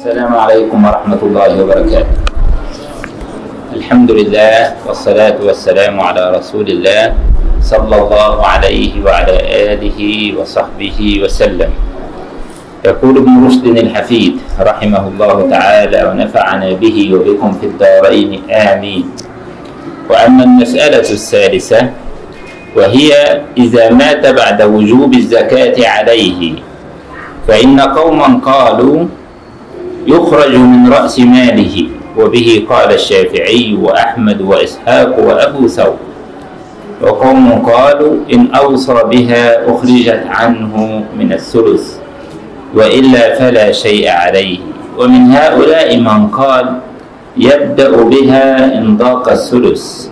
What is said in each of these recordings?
السلام عليكم ورحمة الله وبركاته. الحمد لله والصلاة والسلام على رسول الله صلى الله عليه وعلى آله وصحبه وسلم. يقول ابن رشد الحفيد رحمه الله تعالى ونفعنا به وبكم في الدارين. آمين. وأما المسألة الثالثة وهي إذا مات بعد وجوب الزكاة عليه فإن قوما قالوا يخرج من رأس ماله. وبه قال الشافعي وأحمد وإسحاق وأبو ثور. وقوم قالوا إن أوصى بها أخرجت عنه من الثلث وإلا فلا شيء عليه. ومن هؤلاء من قال يبدأ بها إن ضاق الثلث.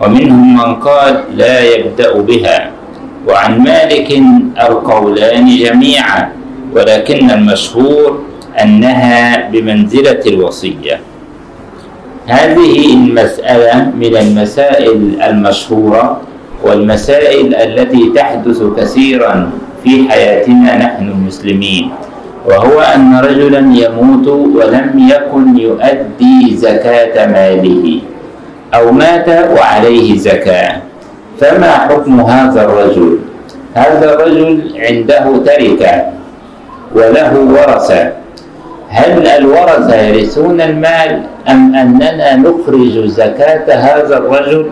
ومنهم من قال لا يبدأ بها. وعن مالك القولان جميعا ولكن المشهور أنها بمنزلة الوصية. هذه المسألة من المسائل المشهورة والمسائل التي تحدث كثيرا في حياتنا نحن المسلمين وهو أن رجلا يموت ولم يكن يؤدي زكاة ماله أو مات وعليه زكاة. فما حكم هذا الرجل؟ هذا الرجل عنده تركة وله ورثة. هل الورثة يرثون المال أم أننا نخرج زكاة هذا الرجل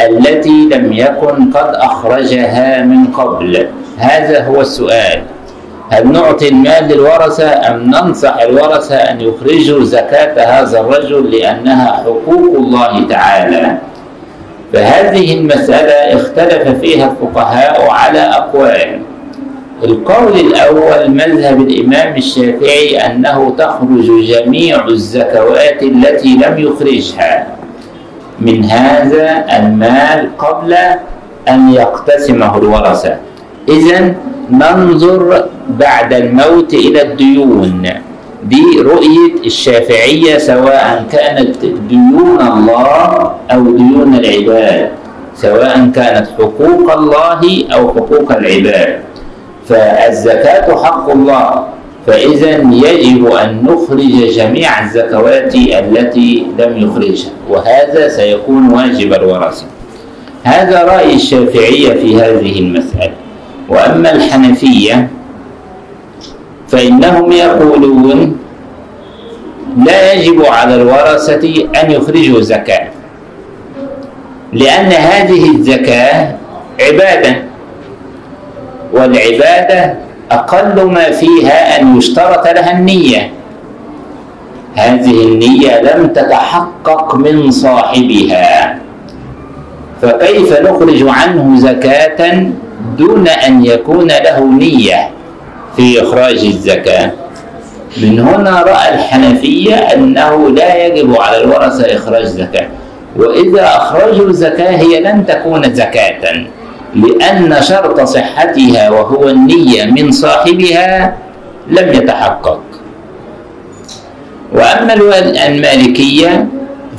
التي لم يكن قد أخرجها من قبل؟ هذا هو السؤال. هل نعطي المال للورثة أم ننصح الورثة أن يخرجوا زكاة هذا الرجل لأنها حقوق الله تعالى؟ فهذه المسألة اختلف فيها الفقهاء على أقوال. القول الأول مذهب الإمام الشافعي أنه تخرج جميع الزكوات التي لم يخرجها. من هذا المال قبل أن يقتسمه الورثة. إذا ننظر بعد الموت إلى الديون دي رؤية الشافعية سواء كانت ديون الله أو ديون العباد سواء كانت حقوق الله أو حقوق العباد. فالزكاة حق الله. فإذا يجب أن نخرج جميع الزكوات التي لم يخرجها وهذا سيكون واجب الورثة. هذا رأي الشافعية في هذه المسألة. وأما الحنفية فإنهم يقولون لا يجب على الورثة أن يخرجوا زكاة لأن هذه الزكاة عبادة. والعبادة أقل ما فيها أن يشترط لها النية. هذه النية لم تتحقق من صاحبها. فكيف نخرج عنه زكاة دون أن يكون له نية في إخراج الزكاة؟ من هنا رأى الحنفية أنه لا يجب على الورثة إخراج زكاة وإذا أخرجوا زكاة هي لن تكون زكاة. لأن شرط صحتها وهو النية من صاحبها لم يتحقق. وأما المالكية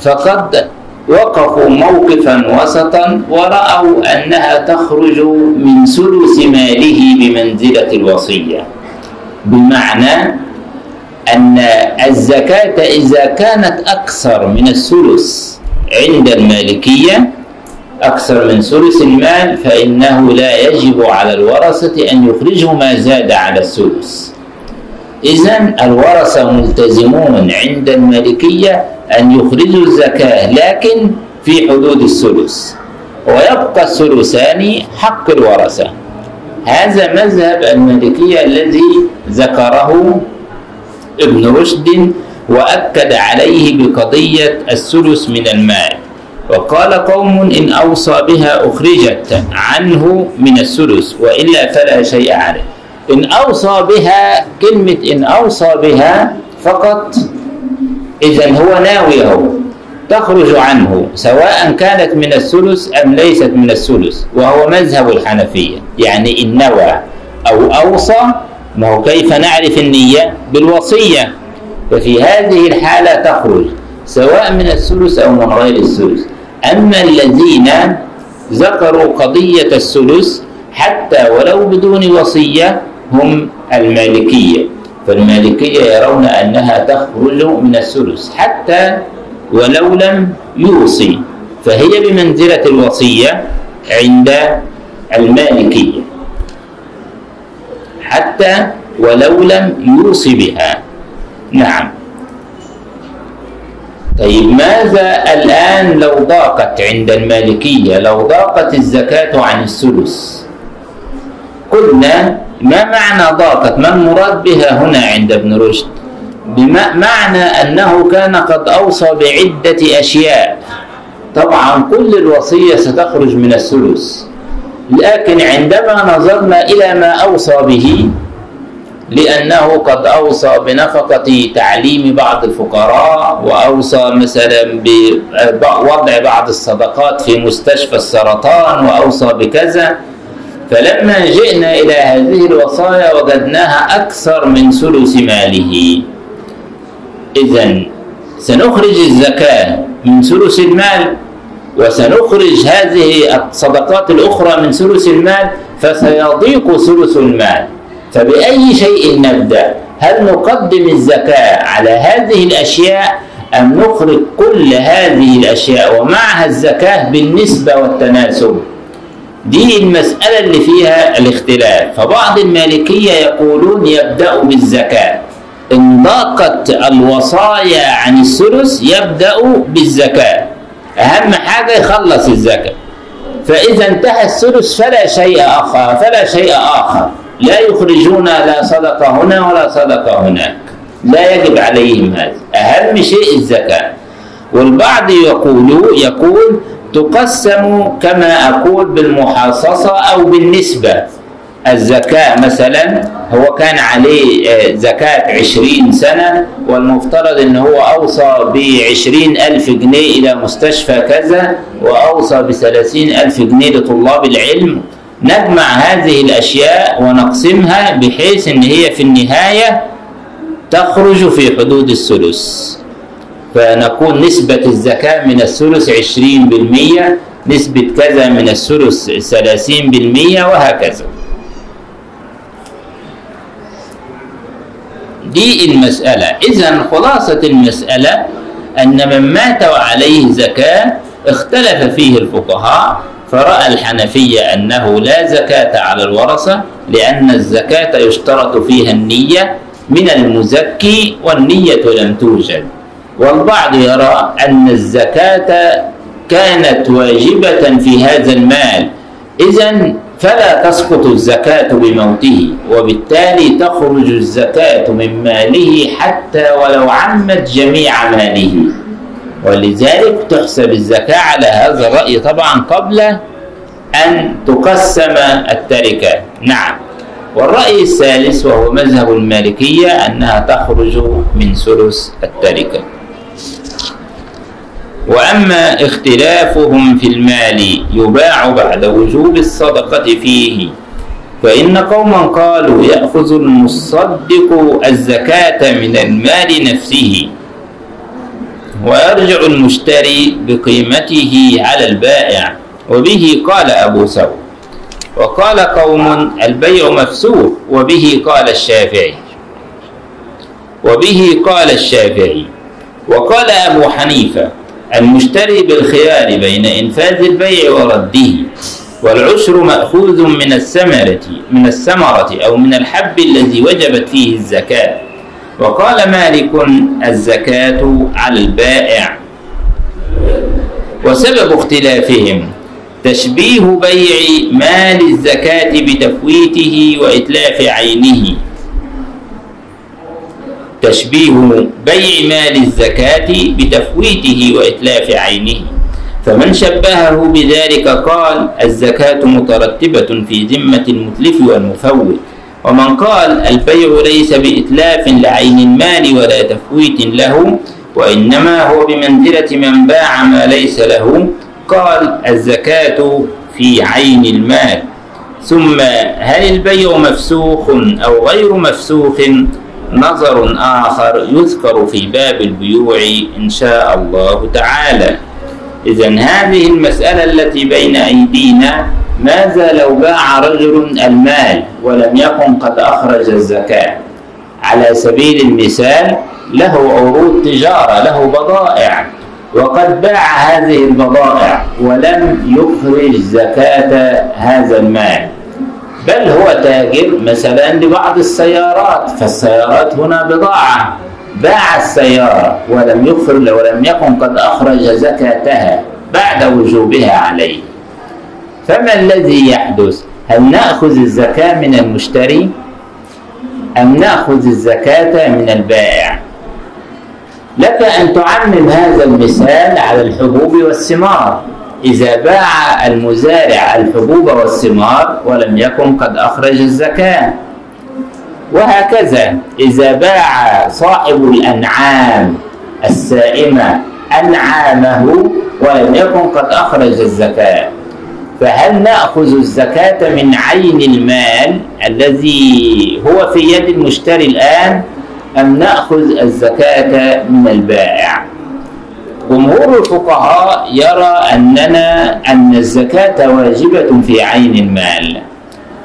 فقد وقفوا موقفا وسطا ورأوا أنها تخرج من ثلث ماله بمنزلة الوصية بمعنى أن الزكاة إذا كانت أكثر من الثلث عند المالكية أكثر من ثلث المال فإنه لا يجب على الورثة أن يخرجوا ما زاد على الثلث. إذا الورثة ملتزمون عند المالكية أن يخرجوا الزكاة لكن في حدود الثلث. ويبقى الثلثان حق الورثة. هذا مذهب المالكية الذي ذكره ابن رشد وأكد عليه بقضية الثلث من المال. وقال قوم إن أوصى بها أخرجت عنه من الثلث وإلا فلا شيء عليه. إن أوصى بها كلمة إن أوصى بها فقط إذا هو ناويه تخرج عنه سواء كانت من الثلث أم ليست من الثلث وهو مذهب الحنفية. يعني إن نوى أو أوصى ما هو كيف نعرف النية؟ بالوصية. ففي هذه الحالة تخرج سواء من الثلث أو من غير الثلث أما الذين ذكروا قضية الثلث حتى ولو بدون وصية هم المالكية. فالمالكية يرون أنها تخرج من الثلث حتى ولو لم يوصي. فهي بمنزلة الوصية عند المالكية. حتى ولو لم يوصي بها. نعم. طيب ماذا الآن لو ضاقت عند المالكية لو ضاقت الزكاة عن الثلث؟ قلنا ما معنى ضاقت؟ ما المراد بها هنا عند ابن رشد؟ بمعنى أنه كان قد أوصى بعدة أشياء. طبعا كل الوصية ستخرج من الثلث لكن عندما نظرنا إلى ما أوصى به لأنه قد أوصى بنفقة تعليم بعض الفقراء وأوصى مثلا بوضع بعض الصدقات في مستشفى السرطان وأوصى بكذا. فلما جئنا إلى هذه الوصايا وجدناها أكثر من ثلث ماله. إذا سنخرج الزكاة من ثلث المال وسنخرج هذه الصدقات الأخرى من ثلث المال فسيضيق ثلث المال. فبأي شيء نبدأ؟ هل نقدم الزكاة على هذه الأشياء أم نخرج كل هذه الأشياء ومعها الزكاة بالنسبة والتناسب؟ دي المسألة اللي فيها الاختلاف. فبعض المالكية يقولون يبدأ بالزكاة. إن ضاقت الوصايا عن الثلث يبدأ بالزكاة. أهم حاجة يخلص الزكاة. فإذا انتهى الثلث فلا شيء آخر فلا شيء آخر. لا يخرجون لا صدقة هنا ولا صدقة هناك. لا يجب عليهم هذا. أهم شيء الزكاة. والبعض يقول يقول تقسم كما أقول بالمحاصصة أو بالنسبة. الزكاة مثلا هو كان عليه زكاة عشرين سنة والمفترض أنه هو أوصى بعشرين ألف جنيه إلى مستشفى كذا وأوصى بثلاثين ألف جنيه لطلاب العلم. نجمع هذه الأشياء ونقسمها بحيث أن هي في النهاية تخرج في حدود الثلث. فنكون نسبة الزكاة من الثلث عشرين بالمية نسبة كذا من الثلث ثلاثين بالمية وهكذا. دي المسألة. إذا خلاصة المسألة أن من مات وعليه زكاة اختلف فيه الفقهاء فرأى الحنفية أنه لا زكاة على الورثة لأن الزكاة يشترط فيها النية من المزكي والنية لم توجد. والبعض يرى أن الزكاة كانت واجبة في هذا المال. إذا فلا تسقط الزكاة بموته وبالتالي تخرج الزكاة من ماله حتى ولو عمت جميع ماله. ولذلك تحسب الزكاة على هذا الرأي طبعا قبل أن تقسم التركة. نعم. والرأي الثالث وهو مذهب المالكية أنها تخرج من ثلث التركة. وأما اختلافهم في المال يباع بعد وجوب الصدقة فيه فإن قوما قالوا يأخذ المصدق الزكاة من المال نفسه. ويرجع المشتري بقيمته على البائع. وبه قال أبو ثور وقال قوم البيع مفسوح وبه قال الشافعي. وبه قال الشافعي. وقال أبو حنيفة المشتري بالخيار بين إنفاذ البيع ورده والعشر مأخوذ من الثمرة من الثمرة أو من الحب الذي وجبت فيه الزكاة. وقال مالك الزكاة على البائع. وسبب اختلافهم تشبيه بيع مال الزكاة بتفويته وإتلاف عينه. تشبيه بيع مال الزكاة بتفويته وإتلاف عينه. فمن شبهه بذلك قال الزكاة مترتبة في ذمة المتلف والمفوت. ومن قال البيع ليس بإتلاف لعين المال ولا تفويت له وإنما هو بمنزلة من باع ما ليس له قال الزكاة في عين المال. ثم هل البيع مفسوخ أو غير مفسوخ؟ نظر آخر يذكر في باب البيوع إن شاء الله تعالى. إذا هذه المسألة التي بين أيدينا ماذا لو باع رجل المال ولم يكن قد أخرج الزكاة. على سبيل المثال له عروض تجارة له بضائع. وقد باع هذه البضائع ولم يخرج زكاة هذا المال. بل هو تاجر مثلا لبعض السيارات فالسيارات هنا بضاعة. باع السيارة ولم يخرج ولم يكن قد أخرج زكاتها بعد وجوبها عليه. فما الذي يحدث؟ هل نأخذ الزكاة من المشتري؟ أم نأخذ الزكاة من البائع؟ لك أن تعمم هذا المثال على الحبوب والثمار. إذا باع المزارع الحبوب والثمار ولم يكن قد أخرج الزكاة. وهكذا إذا باع صاحب الأنعام السائمة أنعامه ولم يكن قد أخرج الزكاة. فهل نأخذ الزكاة من عين المال الذي هو في يد المشتري الآن أم نأخذ الزكاة من البائع؟ جمهور الفقهاء يرى أننا أن الزكاة واجبة في عين المال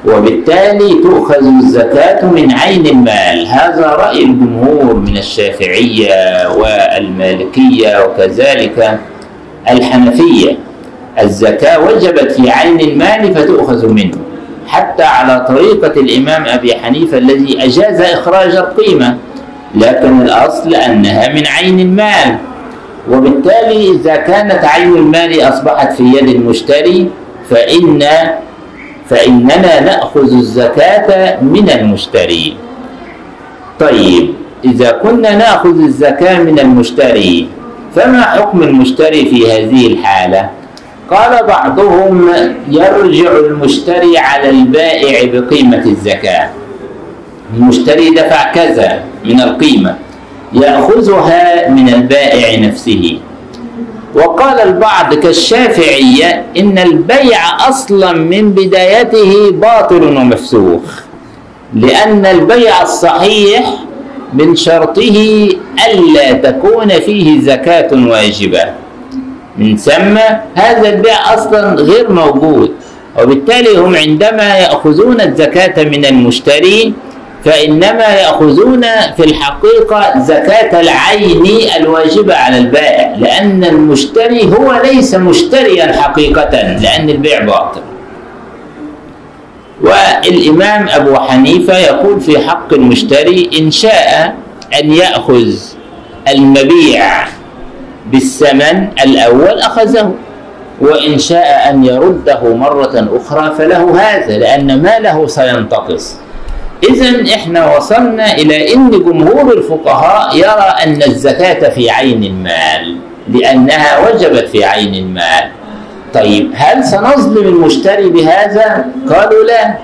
وبالتالي تؤخذ الزكاة من عين المال. هذا رأي الجمهور من الشافعية والمالكية وكذلك الحنفية. الزكاة وجبت في عين المال فتؤخذ منه. حتى على طريقة الإمام أبي حنيفة الذي أجاز إخراج القيمة. لكن الأصل أنها من عين المال. وبالتالي إذا كانت عين المال أصبحت في يد المشتري فإن فإننا نأخذ الزكاة من المشتري. طيب إذا كنا نأخذ الزكاة من المشتري فما حكم المشتري في هذه الحالة؟ قال بعضهم يرجع المشتري على البائع بقيمة الزكاة. المشتري دفع كذا من القيمة يأخذها من البائع نفسه. وقال البعض كالشافعية إن البيع أصلا من بدايته باطل ومفسوخ لأن البيع الصحيح من شرطه ألا تكون فيه زكاة واجبة. من ثم هذا البيع أصلا غير موجود. وبالتالي هم عندما يأخذون الزكاة من المشتري فإنما يأخذون في الحقيقة زكاة العين الواجبة على البائع لأن المشتري هو ليس مشتريا حقيقة لأن البيع باطل. والإمام أبو حنيفة يقول في حق المشتري إن شاء أن يأخذ المبيع بالثمن الأول أخذه وإن شاء أن يرده مرة أخرى فله هذا لأن ماله سينتقص. إذا إحنا وصلنا إلى أن جمهور الفقهاء يرى أن الزكاة في عين المال لأنها وجبت في عين المال. طيب هل سنظلم المشتري بهذا؟ قالوا لا.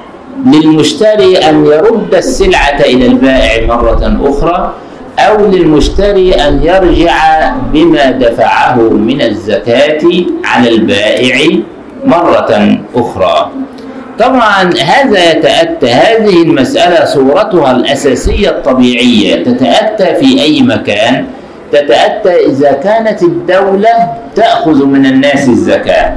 للمشتري أن يرد السلعة إلى البائع مرة أخرى. أو للمشتري أن يرجع بما دفعه من الزكاة على البائع مرة أخرى. طبعا هذا يتأتى هذه المسألة صورتها الأساسية الطبيعية. تتأتى في أي مكان؟ تتأتى إذا كانت الدولة تأخذ من الناس الزكاة.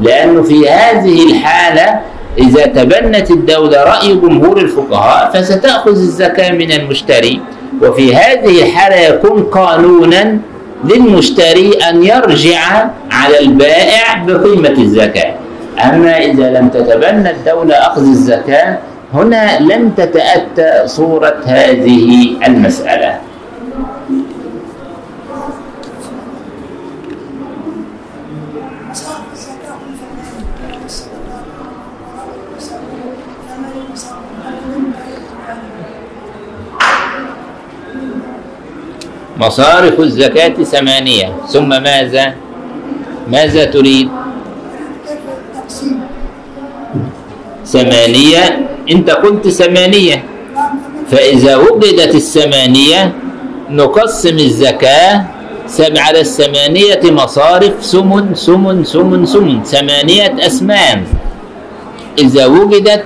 لأنه في هذه الحالة إذا تبنت الدولة رأي جمهور الفقهاء فستأخذ الزكاة من المشتري. وفي هذه الحالة يكون قانونا للمشتري أن يرجع على البائع بقيمة الزكاة. أما إذا لم تتبنى الدولة أخذ الزكاة هنا لن تتأتى صورة هذه المسألة. مصارف الزكاة ثمانية. ثم ماذا؟ ماذا تريد؟ ثمانية. أنت قلت ثمانية فإذا وجدت الثمانية نقسم الزكاة على الثمانية مصارف سمن سمن سمن سمن. ثمانية أسمان إذا وجدت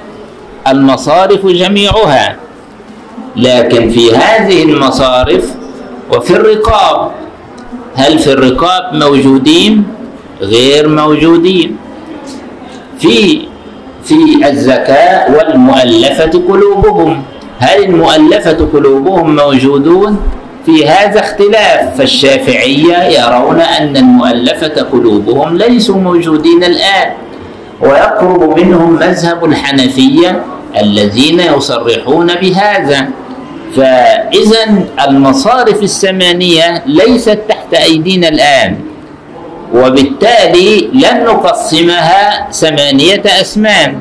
المصارف جميعها. لكن في هذه المصارف وفي الرقاب هل في الرقاب موجودين؟ غير موجودين. في في الزكاة والمؤلفة قلوبهم. هل المؤلفة قلوبهم موجودون؟ في هذا اختلاف. فالشافعية يرون أن المؤلفة قلوبهم ليسوا موجودين الآن. ويقرب منهم مذهب الحنفية الذين يصرحون بهذا. فإذا المصارف الثمانية ليست تحت أيدينا الآن وبالتالي لن نقسمها ثمانية أسمان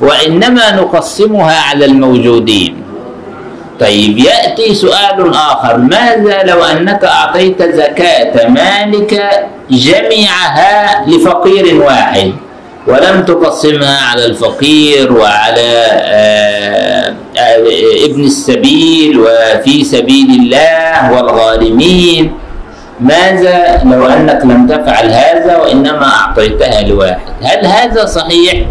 وإنما نقسمها على الموجودين. طيب يأتي سؤال آخر ماذا لو أنك أعطيت زكاة مالك جميعها لفقير واحد؟ ولم تقسمها على الفقير وعلى آه، آه، ابن السبيل وفي سبيل الله والغارمين ماذا؟ لو أنك لم تفعل هذا وإنما أعطيتها لواحد. هل هذا صحيح؟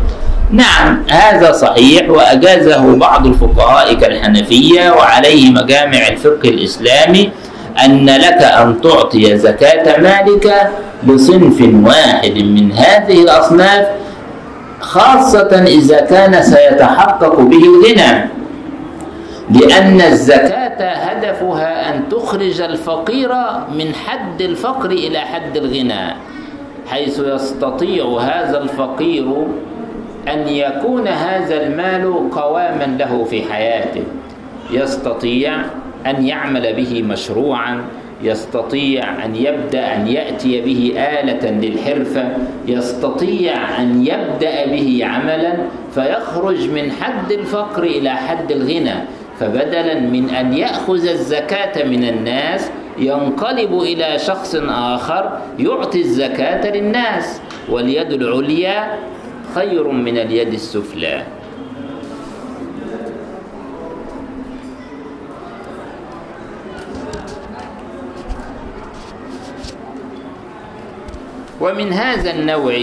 نعم هذا صحيح وأجازه بعض الفقهاء كالحنفية وعليه مجامع الفقه الإسلامي أن لك أن تعطي زكاة مالك لصنف واحد من هذه الأصناف خاصة إذا كان سيتحقق به الغنى لأن الزكاة هدفها أن تخرج الفقير من حد الفقر إلى حد الغنى حيث يستطيع هذا الفقير أن يكون هذا المال قواما له في حياته يستطيع أن يعمل به مشروعا يستطيع أن يبدأ أن يأتي به آلة للحرفة يستطيع أن يبدأ به عملا فيخرج من حد الفقر إلى حد الغنى. فبدلا من أن يأخذ الزكاة من الناس ينقلب إلى شخص آخر يعطي الزكاة للناس. واليد العليا خير من اليد السفلى. ومن هذا النوع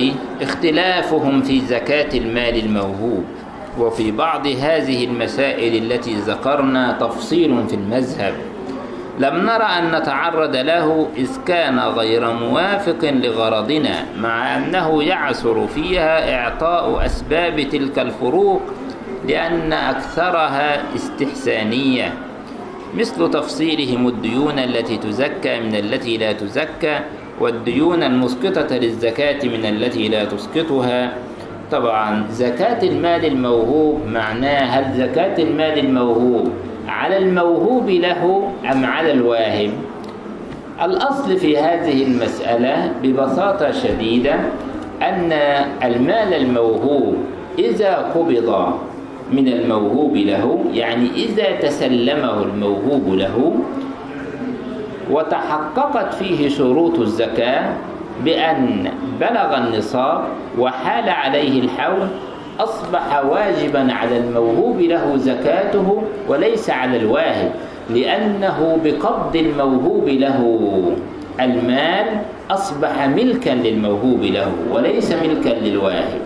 اختلافهم في زكاة المال الموهوب وفي بعض هذه المسائل التي ذكرنا تفصيل في المذهب. لم نرى أن نتعرض له إذ كان غير موافق لغرضنا مع أنه يعسر فيها إعطاء أسباب تلك الفروق لأن أكثرها استحسانية. مثل تفصيلهم الديون التي تزكى من التي لا تزكى والديون المسقطة للزكاة من التي لا تسقطها. طبعا زكاة المال الموهوب معناها هل زكاة المال الموهوب على الموهوب له أم على الواهب؟ الأصل في هذه المسألة ببساطة شديدة أن المال الموهوب إذا قبض من الموهوب له يعني إذا تسلمه الموهوب له وتحققت فيه شروط الزكاة بأن بلغ النصاب وحال عليه الحول أصبح واجبا على الموهوب له زكاته وليس على الواهب لأنه بقبض الموهوب له. المال أصبح ملكا للموهوب له وليس ملكا للواهب.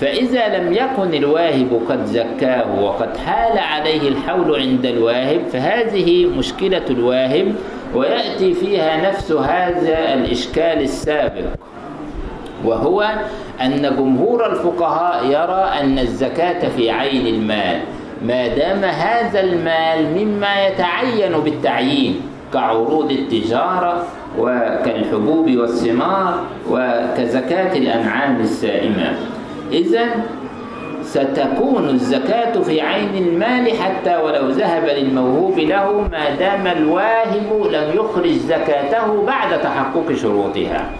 فإذا لم يكن الواهب قد زكاه وقد حال عليه الحول عند الواهب فهذه مشكلة الواهب ويأتي فيها نفس هذا الإشكال السابق وهو أن جمهور الفقهاء يرى أن الزكاة في عين المال ما دام هذا المال مما يتعين بالتعيين كعروض التجارة وكالحبوب والثمار وكزكاة الأنعام السائمة. إذا ستكون الزكاة في عين المال حتى ولو ذهب للموهوب له ما دام الواهب لم يخرج زكاته بعد تحقق شروطها.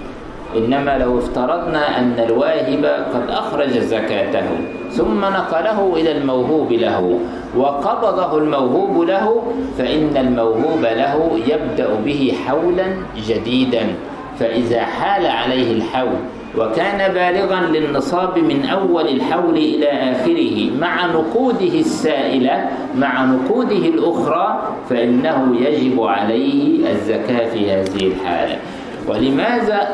إنما لو افترضنا أن الواهب قد أخرج زكاته ثم نقله إلى الموهوب له وقبضه الموهوب له فإن الموهوب له يبدأ به حولا جديدا. فإذا حال عليه الحول وكان بالغا للنصاب من أول الحول إلى آخره مع نقوده السائلة مع نقوده الأخرى فإنه يجب عليه الزكاة في هذه الحالة. ولماذا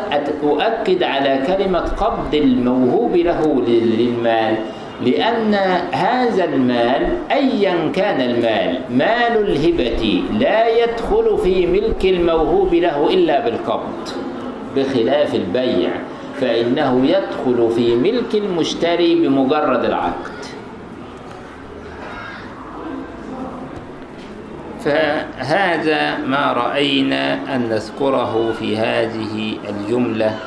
أؤكد على كلمة قبض الموهوب له للمال؟ لأن هذا المال أيا كان المال مال الهبة لا يدخل في ملك الموهوب له إلا بالقبض بخلاف البيع. فإنه يدخل في ملك المشتري بمجرد العقد. فهذا ما رأينا أن نذكره في هذه الجملة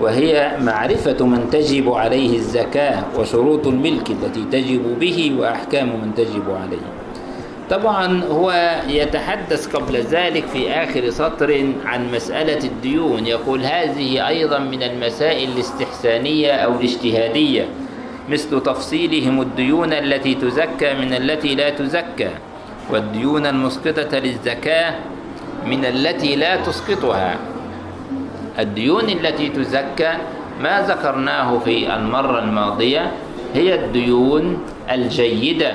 وهي معرفة من تجب عليه الزكاة وشروط الملك التي تجب به وأحكام من تجب عليه. طبعا هو يتحدث قبل ذلك في آخر سطر عن مسألة الديون. يقول هذه أيضا من المسائل الاستحسانية أو الاجتهادية مثل تفصيلهم الديون التي تزكى من التي لا تزكى والديون المسقطة للزكاة من التي لا تسقطها. الديون التي تزكى ما ذكرناه في المرة الماضية هي الديون الجيدة.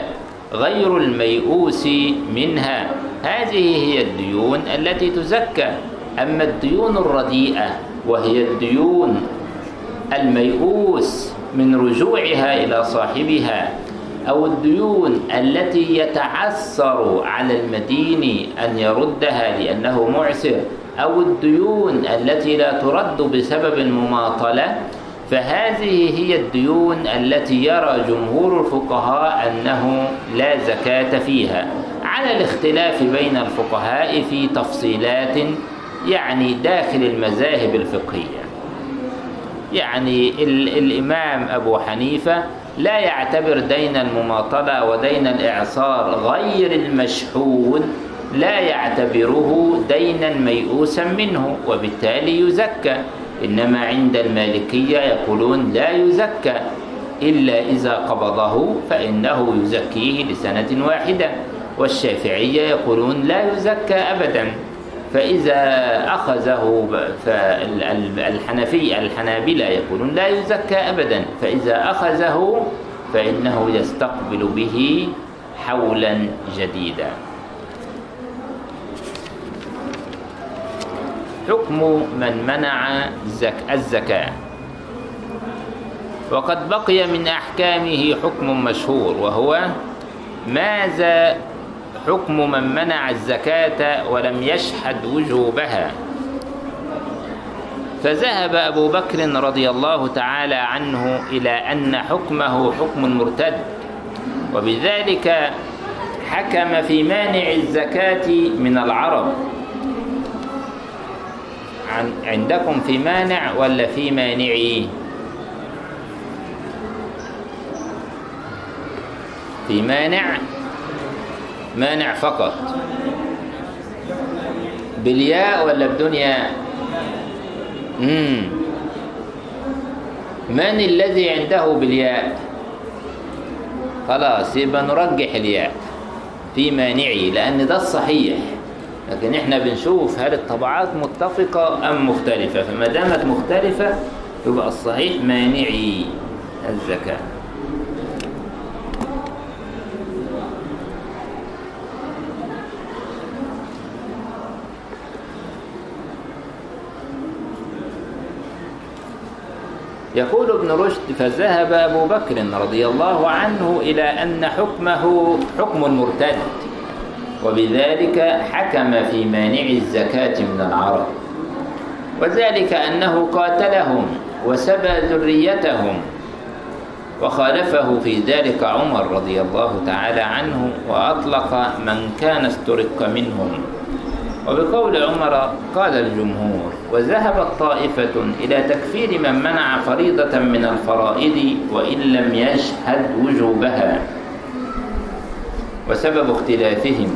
غير الميؤوس منها. هذه هي الديون التي تزكى. أما الديون الرديئة وهي الديون الميؤوس من رجوعها إلى صاحبها أو الديون التي يتعثر على المدين أن يردها لأنه معسر أو الديون التي لا ترد بسبب المماطلة فهذه هي الديون التي يرى جمهور الفقهاء أنه لا زكاة فيها. على الاختلاف بين الفقهاء في تفصيلات يعني داخل المذاهب الفقهية. يعني الإمام أبو حنيفة لا يعتبر دين المماطلة ودين الإعصار غير المشحون لا يعتبره دينا ميؤوسا منه وبالتالي يزكى. إنما عند المالكية يقولون لا يزكى إلا إذا قبضه فإنه يزكيه لسنة واحدة. والشافعية يقولون لا يزكى أبدا. فإذا أخذه فالحنفي الحنابلة يقولون لا يزكى أبدا. فإذا أخذه فإنه يستقبل به حولا جديدا. حكم من منع الزكاة. وقد بقي من أحكامه حكم مشهور وهو ماذا حكم من منع الزكاة ولم يشهد وجوبها؟ فذهب أبو بكر رضي الله تعالى عنه إلى أن حكمه حكم مرتد وبذلك حكم في مانع الزكاة من العرب. عندكم في مانع ولا في مانعي؟ في مانع مانع فقط. بالياء ولا بدون ياء مم. من الذي عنده بالياء؟ خلاص يبقى نرجح الياء في مانعي لأن ده الصحيح. لكن إحنا بنشوف هل الطبعات متفقة أم مختلفة فما دامت مختلفة يبقى الصحيح مانعي الزكاة. يقول ابن رشد فذهب أبو بكر رضي الله عنه إلى أن حكمه حكم المرتد وبذلك حكم في مانع الزكاة من العرب. وذلك أنه قاتلهم وسبى ذريتهم وخالفه في ذلك عمر رضي الله تعالى عنه وأطلق من كان استرق منهم. وبقول عمر قال الجمهور وذهبت طائفة إلى تكفير من منع فريضة من الفرائض وإن لم يشهد وجوبها. وسبب اختلافهم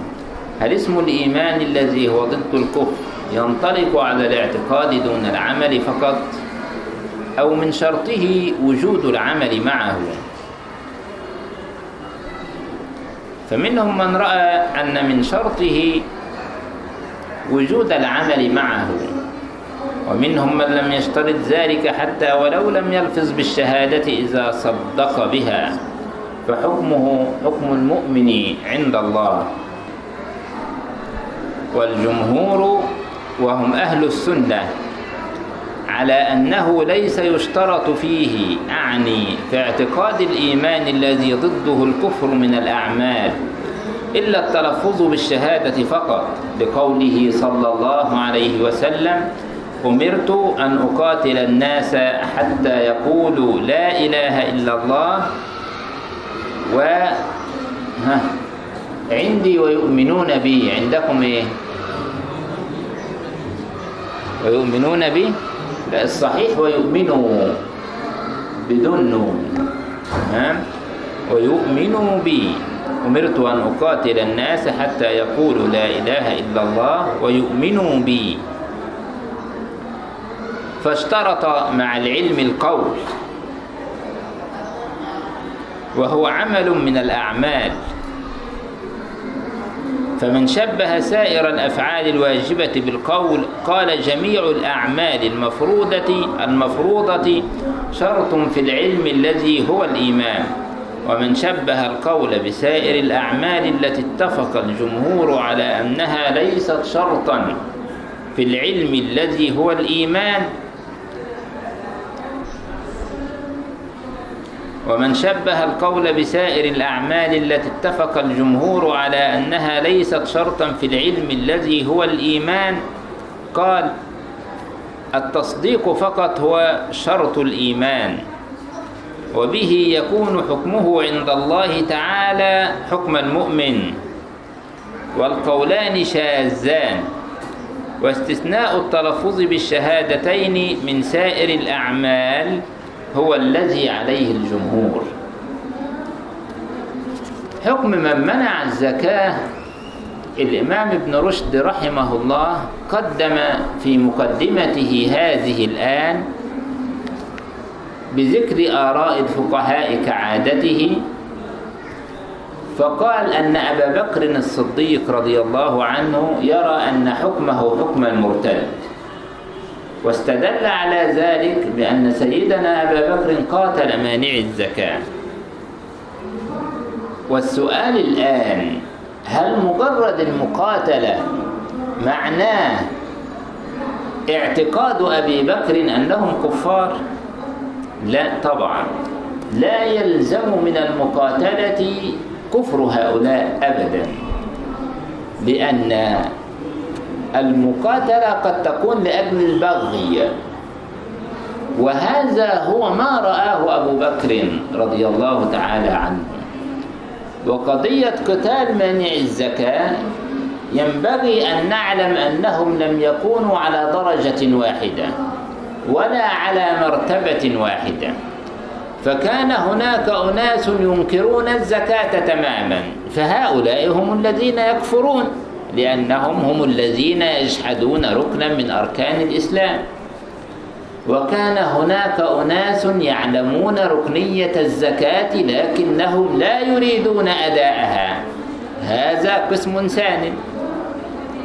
هل اسم الإيمان الذي هو ضد الكفر ينطلق على الاعتقاد دون العمل فقط؟ أو من شرطه وجود العمل معه؟ فمنهم من رأى أن من شرطه وجود العمل معه. ومنهم من لم يشترط ذلك حتى ولو لم يلفظ بالشهادة إذا صدق بها. فحكمه حكم المؤمن عند الله. والجمهور وهم أهل السنة على أنه ليس يشترط فيه أعني في اعتقاد الإيمان الذي ضده الكفر من الأعمال إلا التلفظ بالشهادة فقط. لقوله صلى الله عليه وسلم أمرت أن أقاتل الناس حتى يقولوا لا إله إلا الله و عندي ويؤمنون بي. عندكم إيه؟ ويؤمنون بي؟ لا الصحيح ويؤمنوا بدون نون. تمام؟ ويؤمنوا بي. أمرت أن أقاتل الناس حتى يقولوا لا إله إلا الله ويؤمنوا بي. فاشترط مع العلم القول. وهو عمل من الأعمال. فمن شبه سائر الأفعال الواجبة بالقول قال جميع الأعمال المفروضة المفروضة شرط في العلم الذي هو الإيمان. ومن شبه القول بسائر الأعمال التي اتفق الجمهور على أنها ليست شرطا في العلم الذي هو الإيمان ومن شبه القول بسائر الأعمال التي اتفق الجمهور على أنها ليست شرطا في العلم الذي هو الإيمان قال التصديق فقط هو شرط الإيمان وبه يكون حكمه عند الله تعالى حكم المؤمن والقولان شاذان واستثناء التلفظ بالشهادتين من سائر الأعمال هو الذي عليه الجمهور. حكم من منع الزكاة الإمام ابن رشد رحمه الله قدم في مقدمته هذه الآن بذكر آراء الفقهاء كعادته فقال أن أبا بكر الصديق رضي الله عنه يرى أن حكمه حكم المرتد. واستدل على ذلك بأن سيدنا أبا بكر قاتل مانع الزكاة. والسؤال الآن هل مجرد المقاتلة معناه اعتقاد أبي بكر أنهم كفار؟ لا طبعا. لا يلزم من المقاتلة كفر هؤلاء أبدا لأن المقاتلة قد تكون لأجل البغي. وهذا هو ما رآه أبو بكر رضي الله تعالى عنه. وقضية قتال مانع الزكاة ينبغي أن نعلم أنهم لم يكونوا على درجة واحدة ولا على مرتبة واحدة. فكان هناك أناس ينكرون الزكاة تماما فهؤلاء هم الذين يكفرون. لأنهم هم الذين يجحدون ركنا من أركان الإسلام. وكان هناك أناس يعلمون ركنية الزكاة لكنهم لا يريدون أداءها هذا قسم ثاني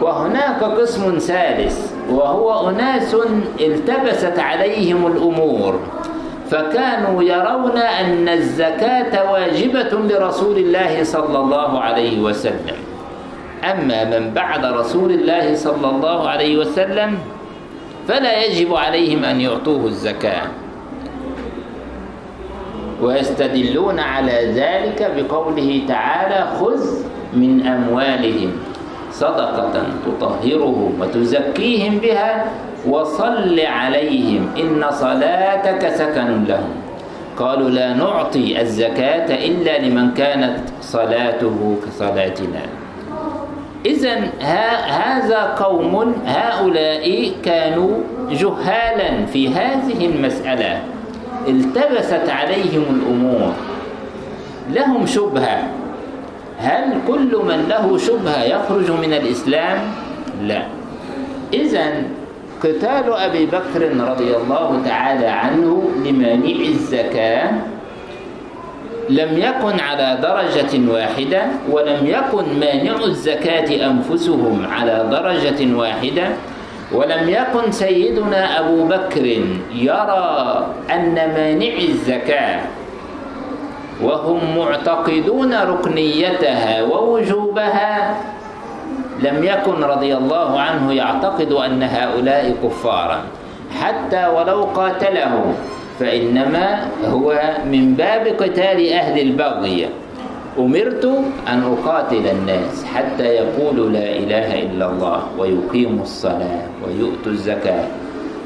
وهناك قسم ثالث وهو أناس التبست عليهم الأمور فكانوا يرون أن الزكاة واجبة لرسول الله صلى الله عليه وسلم. أما من بعد رسول الله صلى الله عليه وسلم فلا يجب عليهم أن يعطوه الزكاة. ويستدلون على ذلك بقوله تعالى خذ من أموالهم صدقة تطهرهم وتزكيهم بها وصل عليهم إن صلاتك سكن لهم. قالوا لا نعطي الزكاة إلا لمن كانت صلاته كصلاتنا. إذا هذا قوم هؤلاء كانوا جهالا في هذه المسألة. التبست عليهم الأمور. لهم شبهة. هل كل من له شبهة يخرج من الإسلام؟ لا. إذا قتال أبي بكر رضي الله تعالى عنه لمانع الزكاة لم يكن على درجة واحدة ولم يكن مانع الزكاة أنفسهم على درجة واحدة ولم يكن سيدنا أبو بكر يرى أن مانع الزكاة وهم معتقدون ركنيتها ووجوبها لم يكن رضي الله عنه يعتقد أن هؤلاء كفارا حتى ولو قاتلهم فإنما هو من باب قتال أهل البغي أمرت أن أقاتل الناس حتى يقولوا لا إله إلا الله ويقيموا الصلاة ويؤتوا الزكاة.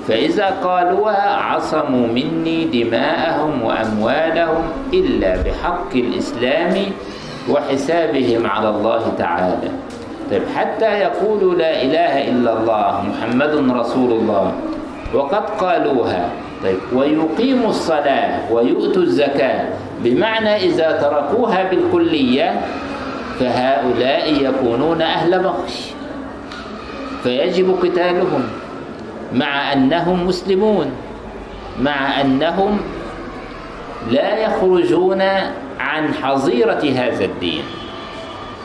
فإذا قالوها عصموا مني دماءهم وأموالهم إلا بحق الإسلام وحسابهم على الله تعالى. طيب حتى يقولوا لا إله إلا الله محمد رسول الله وقد قالوها. طيب. ويقيموا الصلاة ويؤتوا الزكاة. بمعنى إذا تركوها بالكلية فهؤلاء يكونون أهل بغش فيجب قتالهم مع أنهم مسلمون مع أنهم لا يخرجون عن حظيرة هذا الدين.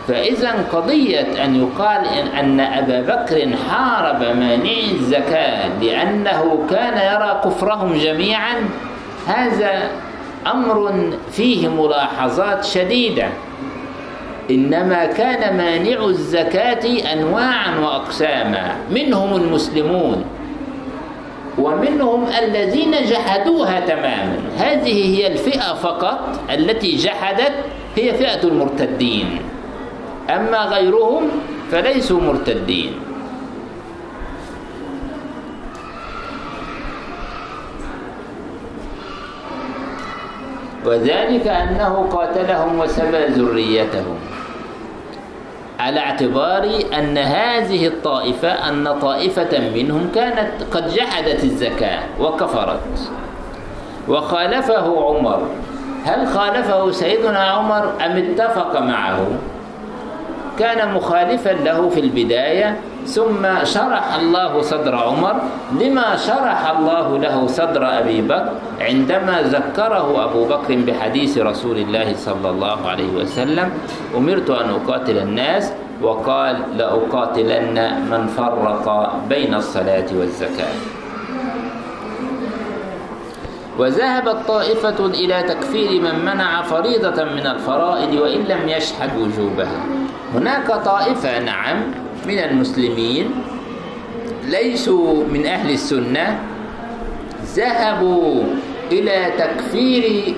فإذا قضية أن يقال أن أبا بكر حارب مانعي الزكاة لأنه كان يرى كفرهم جميعا هذا أمر فيه ملاحظات شديدة. إنما كان مانع الزكاة أنواعا وأقساما منهم المسلمون ومنهم الذين جحدوها تماما. هذه هي الفئة فقط التي جحدت هي فئة المرتدين. أما غيرهم فليسوا مرتدين. وذلك أنه قاتلهم وسبى ذريتهم. على اعتبار أن هذه الطائفة أن طائفة منهم كانت قد جحدت الزكاة وكفرت. وخالفه عمر. هل خالفه سيدنا عمر أم اتفق معه؟ كان مخالفا له في البداية ثم شرح الله صدر عمر. لما شرح الله له صدر أبي بكر؟ عندما ذكره أبو بكر بحديث رسول الله صلى الله عليه وسلم أمرت أن أقاتل الناس وقال لأقاتلن من فرق بين الصلاة والزكاة. وذهبت طائفة إلى تكفير من منع فريضة من الفرائض وإن لم يشهد وجوبها. هناك طائفة نعم من المسلمين ليسوا من أهل السنة ذهبوا إلى تكفير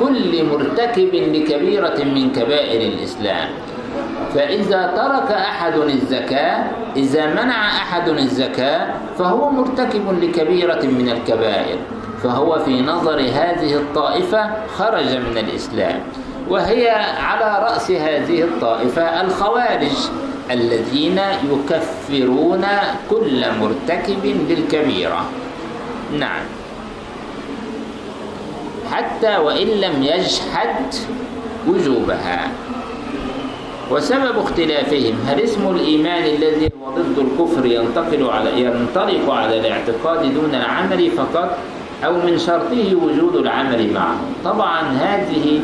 كل مرتكب لكبيرة من كبائر الإسلام. فإذا ترك أحد الزكاة إذا منع أحد الزكاة فهو مرتكب لكبيرة من الكبائر. فهو في نظر هذه الطائفة خرج من الإسلام. وهي على رأس هذه الطائفة الخوارج الذين يكفرون كل مرتكب للكبيرة نعم. حتى وإن لم يجحد وجوبها. وسبب اختلافهم هل اسم الإيمان الذي هو ضد الكفر ينتقل على ينطلق على الاعتقاد دون العمل فقط أو من شرطه وجود العمل معه؟ طبعا هذه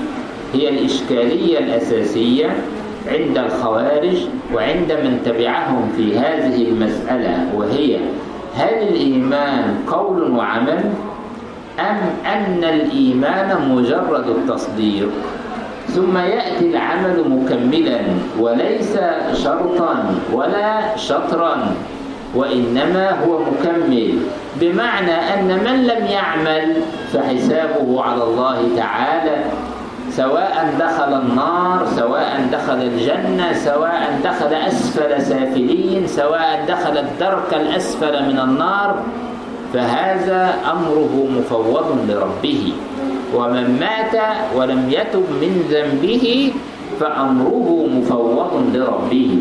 هي الإشكالية الأساسية عند الخوارج وعند من تبعهم في هذه المسألة وهي هل الإيمان قول وعمل أم أن الإيمان مجرد التصديق؟ ثم يأتي العمل مكملا وليس شرطا ولا شطرا وإنما هو مكمل بمعنى أن من لم يعمل فحسابه على الله تعالى سواء دخل النار سواء دخل الجنة سواء دخل أسفل سافلين سواء دخل الدرك الأسفل من النار فهذا أمره مفوض لربه. ومن مات ولم يتب من ذنبه فأمره مفوض لربه.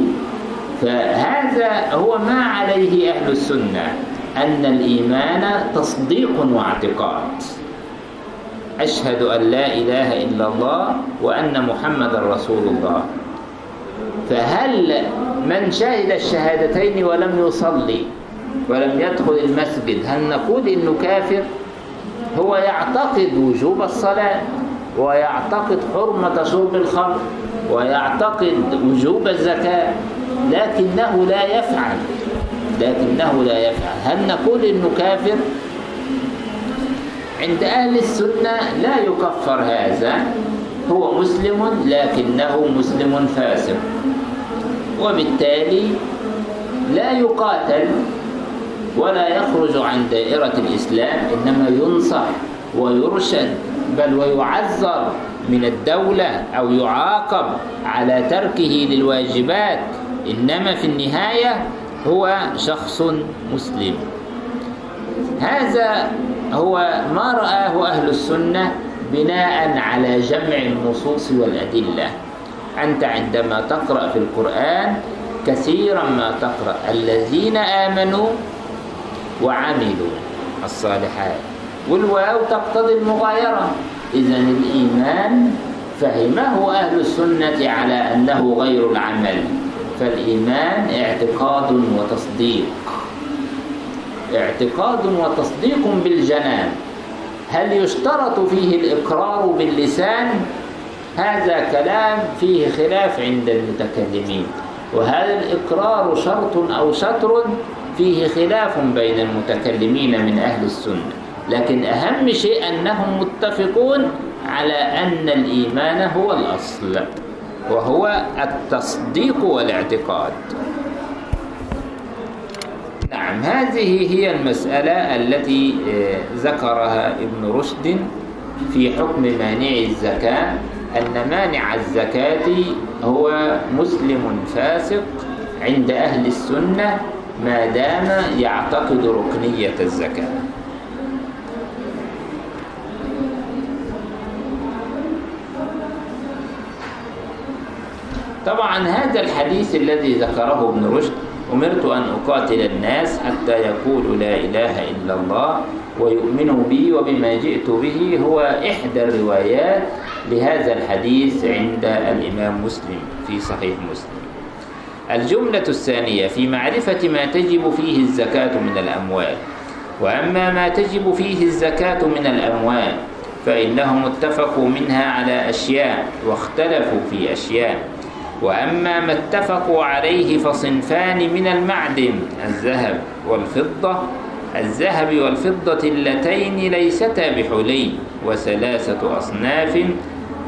فهذا هو ما عليه أهل السنة أن الإيمان تصديق واعتقاد. أشهد أن لا إله إلا الله وأن محمد رسول الله. فهل من شهد الشهادتين ولم يصلي ولم يدخل المسجد هل نقول إنه كافر؟ هو يعتقد وجوب الصلاة ويعتقد حرمة شرب الخمر ويعتقد وجوب الزكاة لكنه لا يفعل لكنه لا يفعل. هل نقول إنه كافر؟ عند أهل السنة لا يكفر هذا هو مسلم لكنه مسلم فاسق. وبالتالي لا يقاتل ولا يخرج عن دائرة الإسلام إنما ينصح ويرشد بل ويعذر من الدولة أو يعاقب على تركه للواجبات. إنما في النهاية هو شخص مسلم. هذا هو ما رآه أهل السنة بناء على جمع النصوص والأدلة. أنت عندما تقرأ في القرآن كثيرا ما تقرأ. الذين آمنوا وعملوا الصالحات. والواو تقتضي المغايرة. إذا الإيمان فهمه أهل السنة على أنه غير العمل. فالإيمان اعتقاد وتصديق. اعتقاد وتصديق بالجنان. هل يشترط فيه الإقرار باللسان؟ هذا كلام فيه خلاف عند المتكلمين. وهذا الإقرار شرط أو شطر فيه خلاف بين المتكلمين من أهل السنة. لكن أهم شيء أنهم متفقون على أن الإيمان هو الأصل وهو التصديق والاعتقاد. نعم هذه هي المسألة التي آه، ذكرها ابن رشد في حكم مانع الزكاة أن مانع الزكاة هو مسلم فاسق عند أهل السنة ما دام يعتقد ركنية الزكاة. طبعا هذا الحديث الذي ذكره ابن رشد أمرت أن أقاتل الناس حتى يقولوا لا إله إلا الله ويؤمنوا بي وبما جئت به. هو إحدى الروايات لهذا الحديث عند الإمام مسلم في صحيح مسلم. الجملة الثانية في معرفة ما تجب فيه الزكاة من الأموال. وأما ما تجب فيه الزكاة من الأموال فإنهم اتفقوا منها على أشياء واختلفوا في أشياء. وأما ما اتفقوا عليه فصنفان من المعدن الذهب والفضة. الذهب والفضة اللتين ليستا بحلي وثلاثة أصناف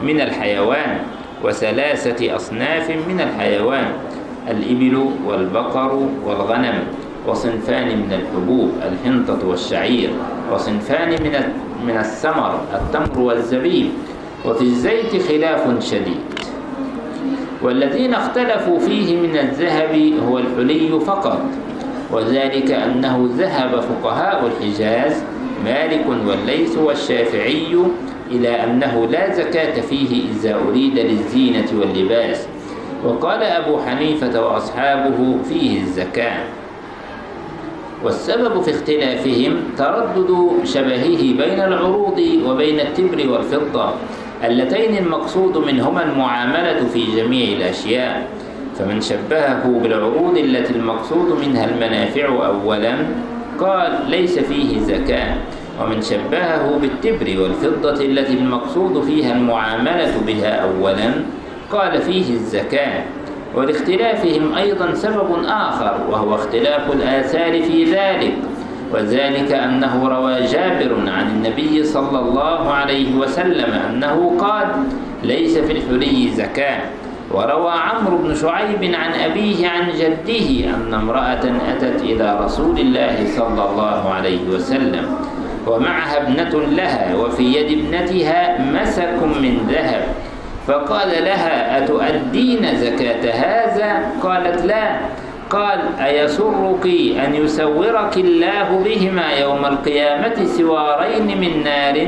من الحيوان وثلاثة أصناف من الحيوان الإبل والبقر والغنم. وصنفان من الحبوب الحنطة والشعير. وصنفان من من الثمر التمر والزبيب. وفي الزيت خلاف شديد. والذين اختلفوا فيه من الذهب هو الحلي فقط وذلك أنه ذهب فقهاء الحجاز مالك والليث والشافعي إلى أنه لا زكاة فيه إذا أريد للزينة واللباس. وقال أبو حنيفة وأصحابه فيه الزكاة. والسبب في اختلافهم تردد شبهه بين العروض وبين التبر والفضة اللتين المقصود منهما المعاملة في جميع الأشياء فمن شبهه بالعروض التي المقصود منها المنافع أولا قال ليس فيه زكاة. ومن شبهه بالتبر والفضة التي المقصود فيها المعاملة بها أولا قال فيه الزكاة. ولاختلافهم أيضا سبب آخر وهو اختلاف الآثار في ذلك. وذلك أنه روى جابر عن النبي صلى الله عليه وسلم أنه قال ليس في الحلي زكاة وروى عمرو بن شعيب عن أبيه عن جده أن امرأة أتت إلى رسول الله صلى الله عليه وسلم ومعها ابنة لها وفي يد ابنتها مسك من ذهب. فقال لها أتؤدين زكاة هذا؟ قالت لا قال أيسرك أن يسورك الله بهما يوم القيامة سوارين من نار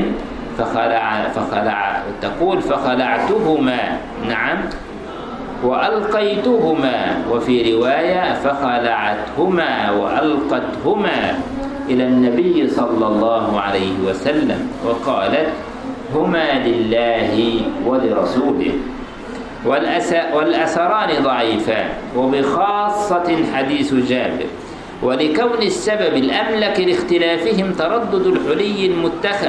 فخلع فخلع تقول فخلعتهما. نعم. وألقيتهما. وفي رواية فخلعتهما وألقتهما إلى النبي صلى الله عليه وسلم وقالت هما لله ولرسوله. والأثران ضعيفان وبخاصة حديث جابر. ولكون السبب الأملك لاختلافهم تردد الحلي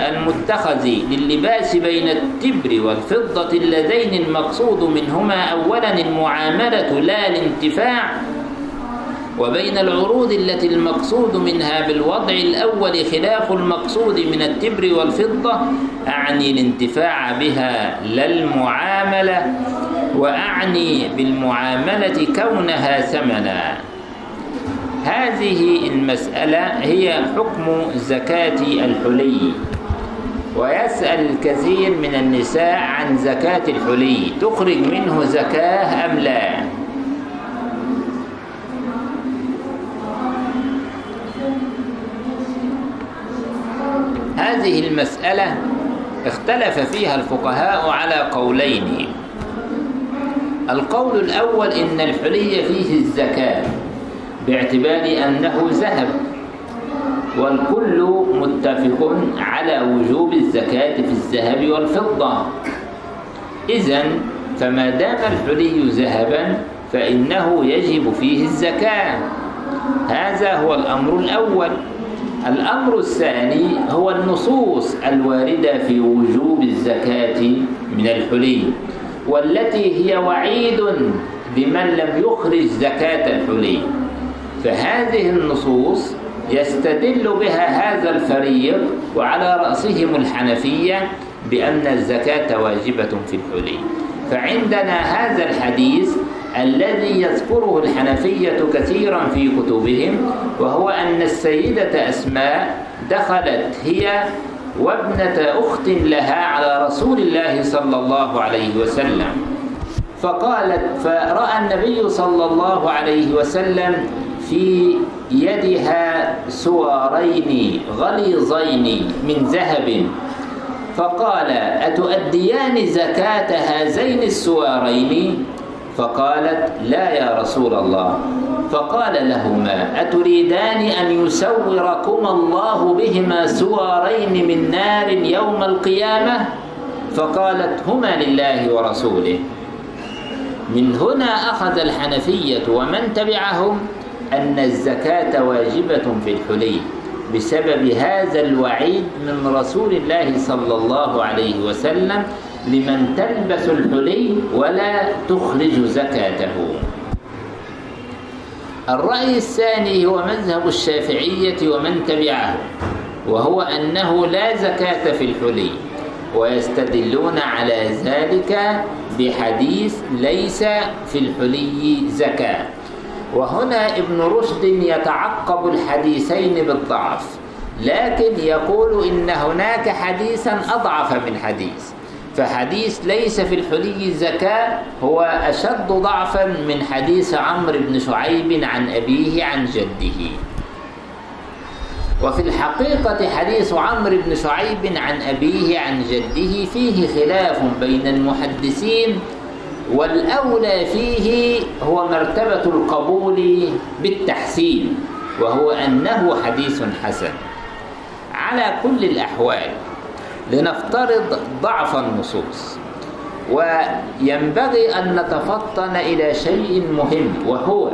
المتخذ للباس بين التبر والفضة اللذين المقصود منهما أولا المعاملة لا الانتفاع وبين العروض التي المقصود منها بالوضع الأول خلاف المقصود من التبر والفضة أعني الانتفاع بها لا المعاملة. وأعني بالمعاملة كونها ثمنا. هذه المسألة هي حكم زكاة الحلي. ويسأل الكثير من النساء عن زكاة الحلي تخرج منه زكاة أم لا؟ هذه المسألة اختلف فيها الفقهاء على قولين. القول الأول إن الحلي فيه الزكاة باعتبار أنه ذهب والكل متفق على وجوب الزكاة في الذهب والفضة. إذا فما دام الحلي ذهبا فإنه يجب فيه الزكاة. هذا هو الأمر الأول. الأمر الثاني هو النصوص الواردة في وجوب الزكاة من الحلي. والتي هي وعيد لمن لم يخرج زكاة الحلي. فهذه النصوص يستدل بها هذا الفريق وعلى رأسهم الحنفية بأن الزكاة واجبة في الحلي. فعندنا هذا الحديث الذي يذكره الحنفية كثيرا في كتبهم وهو أن السيدة أسماء دخلت هي وابنة أخت لها على رسول الله صلى الله عليه وسلم. فقالت فرأى النبي صلى الله عليه وسلم في يدها سوارين غليظين من ذهب. فقال أتؤديان زكاة هذين السوارين؟ فقالت لا يا رسول الله. فقال لهما أتريدان أن يسوركما الله بهما سوارين من نار يوم القيامة؟ فقالت هما لله ورسوله. من هنا أخذ الحنفية ومن تبعهم أن الزكاة واجبة في الحلي بسبب هذا الوعيد من رسول الله صلى الله عليه وسلم لمن تلبس الحلي ولا تخرج زكاته. الرأي الثاني هو مذهب الشافعية ومن تبعه وهو أنه لا زكاة في الحلي ويستدلون على ذلك بحديث ليس في الحلي زكاة. وهنا ابن رشد يتعقب الحديثين بالضعف لكن يقول إن هناك حديثا أضعف من حديث. فحديث ليس في الحلي زكاة هو أشد ضعفا من حديث عمرو بن شعيب عن أبيه عن جده. وفي الحقيقة حديث عمرو بن شعيب عن أبيه عن جده فيه خلاف بين المحدثين والأولى فيه هو مرتبة القبول بالتحسين وهو أنه حديث حسن. على كل الأحوال لنفترض ضعف النصوص. وينبغي أن نتفطن إلى شيء مهم وهو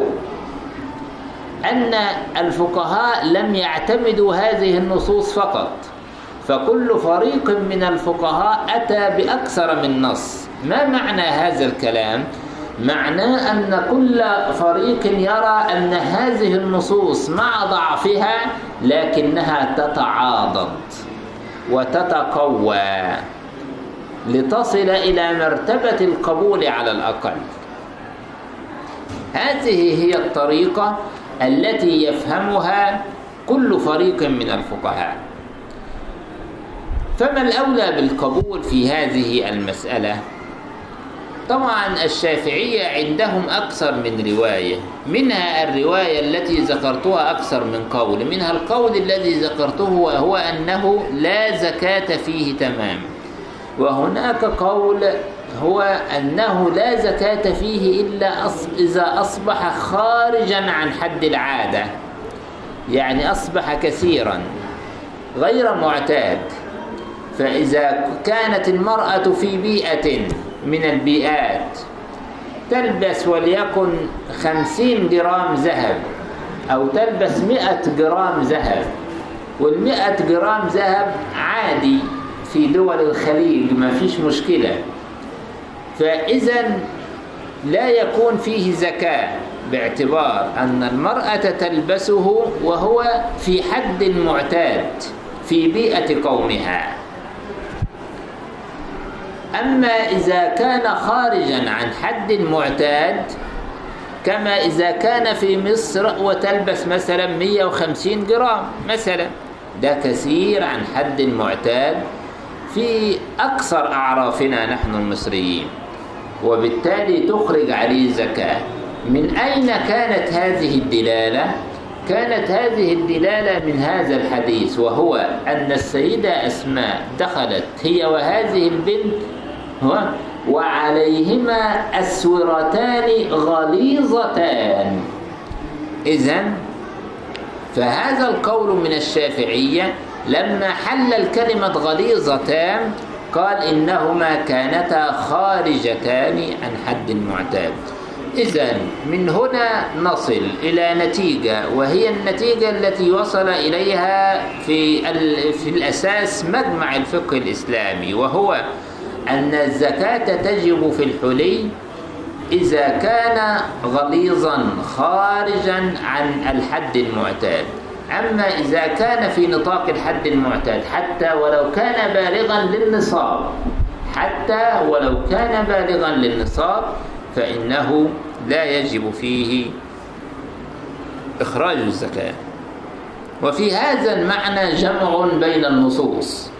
أن الفقهاء لم يعتمدوا هذه النصوص فقط. فكل فريق من الفقهاء أتى بأكثر من نص. ما معنى هذا الكلام؟ معناه أن كل فريق يرى أن هذه النصوص مع ضعفها لكنها تتعاضد. وتتقوى. لتصل إلى مرتبة القبول على الأقل. هذه هي الطريقة التي يفهمها كل فريق من الفقهاء. فما الأولى بالقبول في هذه المسألة؟ طبعا الشافعية عندهم أكثر من رواية منها الرواية التي ذكرتها أكثر من قول منها القول الذي ذكرته وهو أنه لا زكاة فيه تمام. وهناك قول هو أنه لا زكاة فيه إلا إذا أصبح خارجا عن حد العادة يعني أصبح كثيرا غير معتاد. فإذا كانت المرأة في بيئة من البيئات. تلبس وليكن خمسين جرام ذهب أو تلبس مئة جرام ذهب. والمئة جرام ذهب عادي في دول الخليج ما فيش مشكلة. فإذا لا يكون فيه زكاة باعتبار أن المرأة تلبسه وهو في حد معتاد في بيئة قومها. أما إذا كان خارجا عن حد معتاد كما إذا كان في مصر وتلبس مثلا 150 جرام مثلا ده كثير عن حد معتاد في أكثر أعرافنا نحن المصريين وبالتالي تخرج عليه زكاة من أين كانت هذه الدلالة؟ كانت هذه الدلالة من هذا الحديث وهو أن السيدة أسماء دخلت هي وهذه البنت وعليهما أسورتان غليظتان. إذا فهذا القول من الشافعية لما حلل كلمة غليظتان قال إنهما كانتا خارجتان عن حد المعتاد. إذا من هنا نصل إلى نتيجة وهي النتيجة التي وصل إليها في في الأساس مجمع الفقه الإسلامي وهو أن الزكاة تجب في الحلي إذا كان غليظا خارجا عن الحد المعتاد. أما إذا كان في نطاق الحد المعتاد حتى ولو كان بالغا للنصاب حتى ولو كان بالغا للنصاب فإنه لا يجب فيه إخراج الزكاة. وفي هذا المعنى جمع بين النصوص.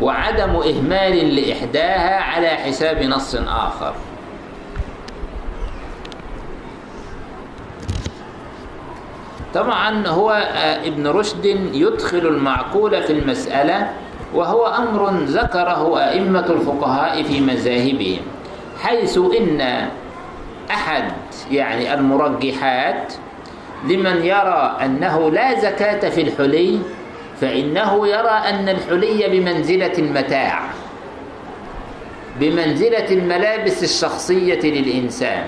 وعدم إهمال لإحداها على حساب نص آخر. طبعا هو ابن رشد يدخل المعقول في المسألة وهو أمر ذكره أئمة الفقهاء في مذاهبهم حيث إن أحد يعني المرجحات لمن يرى أنه لا زكاة في الحلي فإنه يرى أن الحلي بمنزلة المتاع بمنزلة الملابس الشخصية للإنسان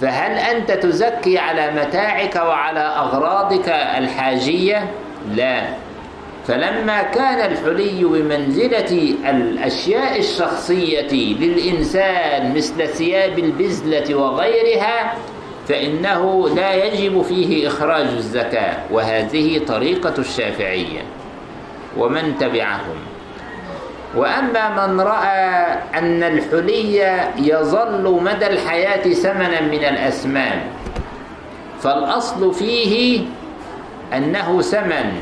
فهل أنت تزكي على متاعك وعلى أغراضك الحاجية؟ لا فلما كان الحلي بمنزلة الأشياء الشخصية للإنسان مثل ثياب البزلة وغيرها فإنه لا يجب فيه إخراج الزكاة وهذه طريقة الشافعية ومن تبعهم. وأما من رأى أن الحلي يظل مدى الحياة ثمنا من الأسمان فالأصل فيه أنه ثمن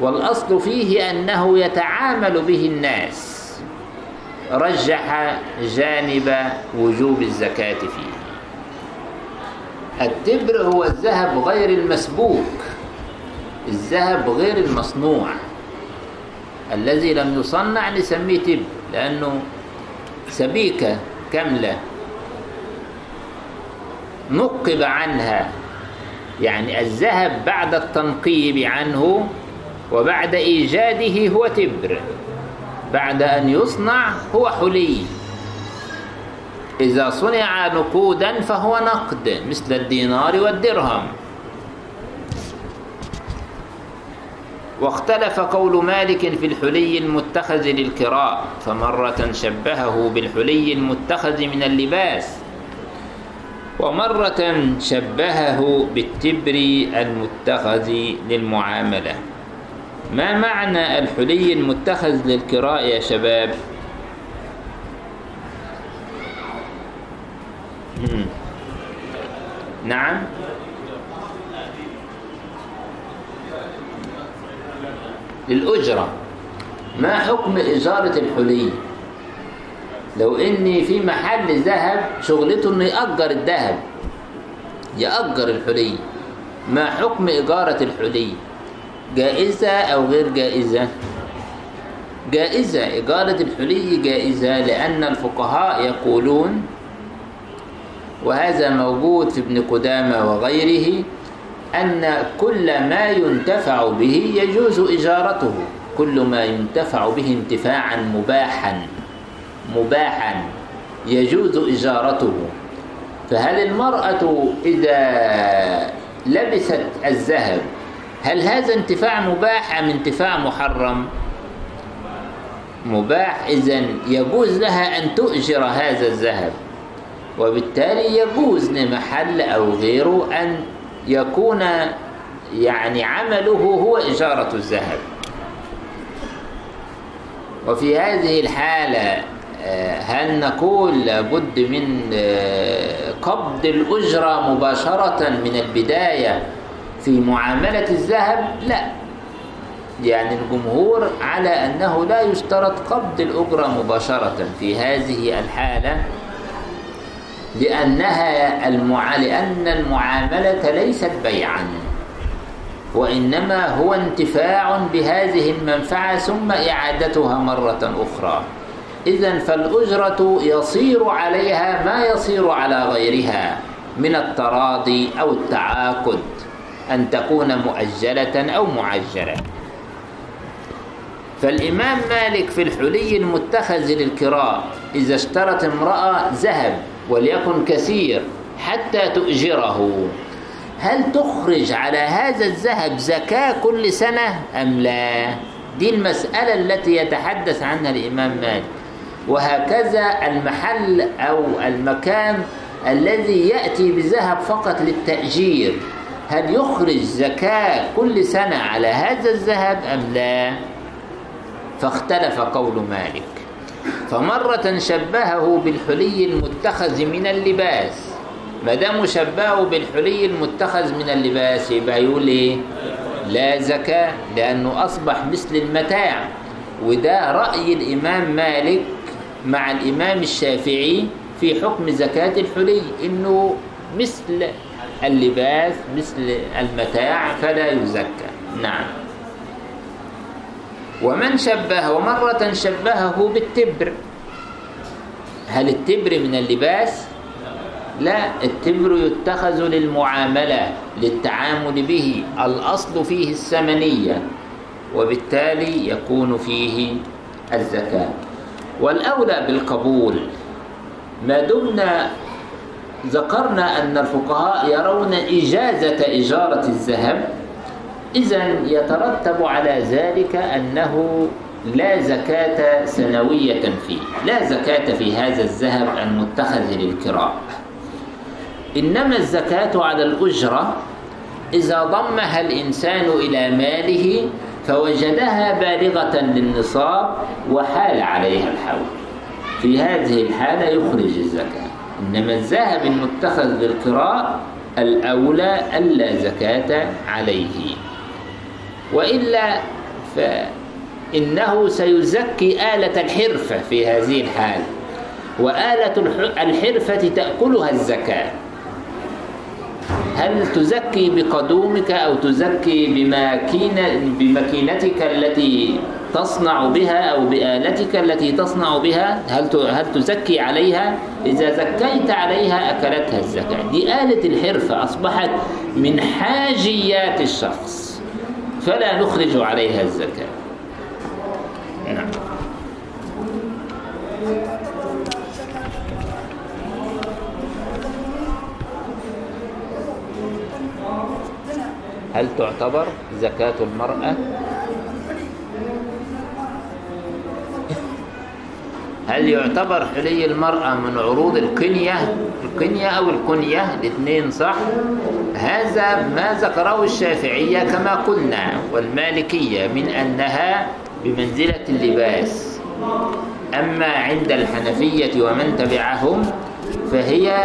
والأصل فيه أنه يتعامل به الناس. رجح جانب وجوب الزكاة فيه. التبر هو الذهب غير المسبوك الذهب غير المصنوع. الذي لم يصنع نسميه تبر لأنه سبيكة كاملة. نقب عنها يعني الذهب بعد التنقيب عنه وبعد إيجاده هو تبر بعد أن يصنع هو حلي. إذا صنع نقودا فهو نقد مثل الدينار والدرهم. واختلف قول مالك في الحلي المتخذ للكراء فمرة شبهه بالحلي المتخذ من اللباس ومرة شبهه بالتبر المتخذ للمعاملة. ما معنى الحلي المتخذ للكراء يا شباب؟ نعم. للأجرة ما حكم إجارة الحلي؟ لو إني في محل ذهب شغلته إنه يأجر الذهب. يأجر الحلي. ما حكم إجارة الحلي؟ جائزة أو غير جائزة؟ جائزة. إجارة الحلي جائزة لأن الفقهاء يقولون وهذا موجود في ابن قدامة وغيره أن كل ما ينتفع به يجوز إجارته. كل ما ينتفع به انتفاعا مباحا مباحا يجوز إجارته. فهل المرأة إذا لبست الذهب هل هذا انتفاع مباح أم انتفاع محرم؟ مباح إذا يجوز لها أن تؤجر هذا الذهب. وبالتالي يجوز لمحل أو غيره أن يكون يعني عمله هو إجارة الذهب. وفي هذه الحالة هل نقول لابد من قبض الأجرة مباشرة من البداية في معاملة الذهب؟ لا. يعني الجمهور على أنه لا يشترط قبض الأجرة مباشرة في هذه الحالة. لأنها المع... لأن المعاملة ليست بيعا وإنما هو انتفاع بهذه المنفعة ثم إعادتها مرة أخرى. إذا فالأجرة يصير عليها ما يصير على غيرها من التراضي أو التعاقد أن تكون مؤجلة أو معجلة. فالإمام مالك في الحلي المتخذ للكراء إذا اشترت امرأة ذهب وليكن كثير حتى تؤجره. هل تخرج على هذا الذهب زكاة كل سنة أم لا؟ دي المسألة التي يتحدث عنها الإمام مالك. وهكذا المحل أو المكان الذي يأتي بذهب فقط للتأجير. هل يخرج زكاة كل سنة على هذا الذهب أم لا؟ فاختلف قول مالك. فمرة شبهه بالحلي المتخذ من اللباس. ما دام شبهه بالحلي المتخذ من اللباس يبقى يقول إيه لا زكاة لأنه أصبح مثل المتاع. وده رأي الإمام مالك مع الإمام الشافعي في حكم زكاة الحلي إنه مثل اللباس مثل المتاع فلا يزكى. نعم. ومن شبه ومرة شبهه بالتبر. هل التبر من اللباس؟ لا التبر يتخذ للمعاملة للتعامل به الأصل فيه الثمنية وبالتالي يكون فيه الزكاة. والأولى بالقبول. ما دمنا ذكرنا أن الفقهاء يرون إجازة إجارة الذهب. إذا يترتب على ذلك أنه لا زكاة سنوية فيه. لا زكاة في هذا الذهب المتخذ للكراء. إنما الزكاة على الأجرة إذا ضمها الإنسان إلى ماله فوجدها بالغة للنصاب وحال عليها الحول. في هذه الحالة يخرج الزكاة. إنما الذهب المتخذ للقراء الأولى ألا زكاة عليه. وإلا فإنه سيزكي آلة الحرفة في هذه الحال. وآلة الحرفة تأكلها الزكاة. هل تزكي بقدومك أو تزكي بماكينة بماكينتك التي تصنع بها أو بآلتك التي تصنع بها؟ هل هل تزكي عليها؟ إذا زكيت عليها أكلتها الزكاة. دي آلة الحرفة أصبحت من حاجيات الشخص. فلا نخرج عليها الزكاة. نعم. هل تعتبر زكاة المرأة هل يعتبر حلي المرأة من عروض القنية القنية أو الكنية؟ الاثنين صح. هذا ما ذكره الشافعية كما قلنا والمالكية من أنها بمنزلة اللباس. أما عند الحنفية ومن تبعهم فهي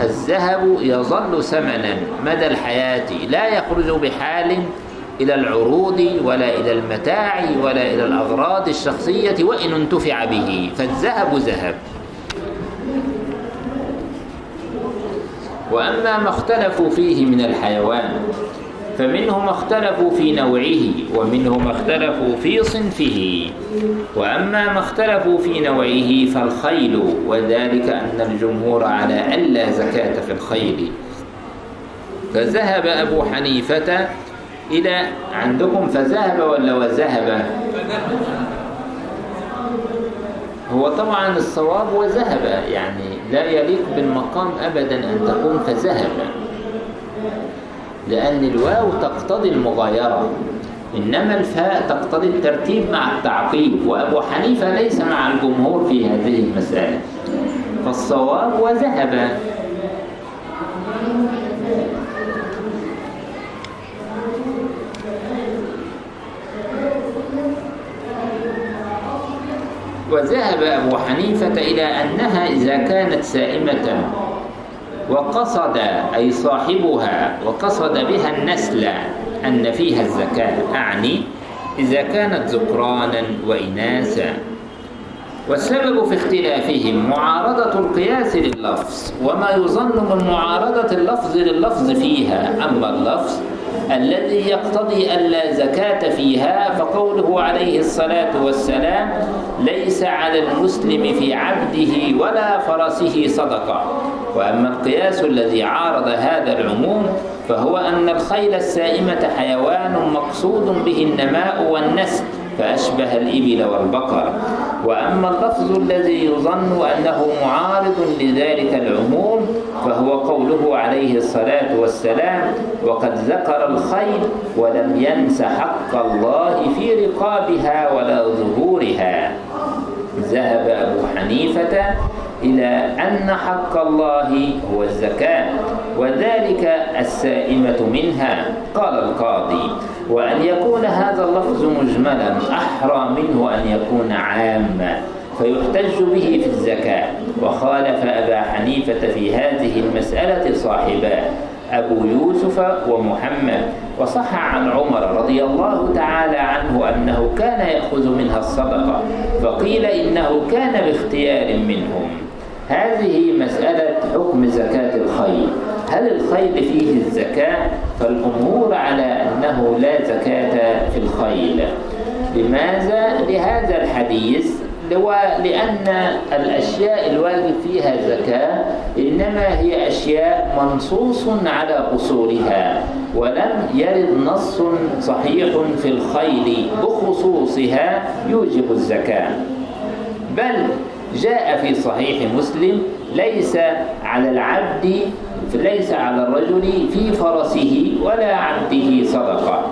الذهب يظل ثمنا مدى الحياة لا يخرج بحال إلى العروض ولا إلى المتاع ولا إلى الأغراض الشخصية وإن انتفع به. فالذهب ذهب. وأما ما اختلفوا فيه من الحيوان فمنهم اختلفوا في نوعه ومنهم اختلفوا في صنفه. وأما ما اختلفوا في نوعه فالخيل وذلك أن الجمهور على ألا زكاة في الخيل. فذهب أبو حنيفة إلى عندكم فذهب ولا وذهب؟ هو طبعا الصواب وذهب يعني لا يليق بالمقام أبدا أن تكون فذهب لأن الواو تقتضي المغايرة إنما الفاء تقتضي الترتيب مع التعقيب وأبو حنيفة ليس مع الجمهور في هذه المسائل فالصواب وذهب. وذهب أبو حنيفة إلى أنها إذا كانت سائمة وقصد أي صاحبها وقصد بها النسل أن فيها الزكاة. أعني إذا كانت ذكرانا وإناثا. والسبب في اختلافهم معارضة القياس لللفظ وما يظن من معارضة اللفظ لللفظ فيها. أما اللفظ الذي يقتضي ألا زكاة فيها فقوله عليه الصلاة والسلام ليس على المسلم في عبده ولا فرسه صدقة. وأما القياس الذي عارض هذا العموم فهو أن الخيل السائمة حيوان مقصود به النماء والنسل. فأشبه الإبل والبقر. وأما اللفظ الذي يظن أنه معارض لذلك العموم فهو قوله عليه الصلاة والسلام وقد ذكر الخيل ولم ينس حق الله في رقابها ولا ظهورها ذهب أبو حنيفة إلى أن حق الله هو الزكاة وذلك السائمة منها قال القاضي. وأن يكون هذا اللفظ مجملا أحرى منه أن يكون عاما فيحتج به في الزكاة. وخالف أبا حنيفة في هذه المسألة صاحباه أبو يوسف ومحمد. وصح عن عمر رضي الله تعالى عنه أنه كان يأخذ منها الصدقة فقيل إنه كان باختيار منهم. هذه مسألة حكم زكاة الخيل هل الخيل فيه الزكاة؟ فالأمور على أنه لا زكاة في الخيل لماذا؟ لهذا الحديث لأن الأشياء الواجب فيها زكاة إنما هي أشياء منصوص على أصولها ولم يرد نص صحيح في الخيل بخصوصها يوجب الزكاة بل جاء في صحيح مسلم ليس على العبد ليس على الرجل في فرسه ولا عبده صدقة.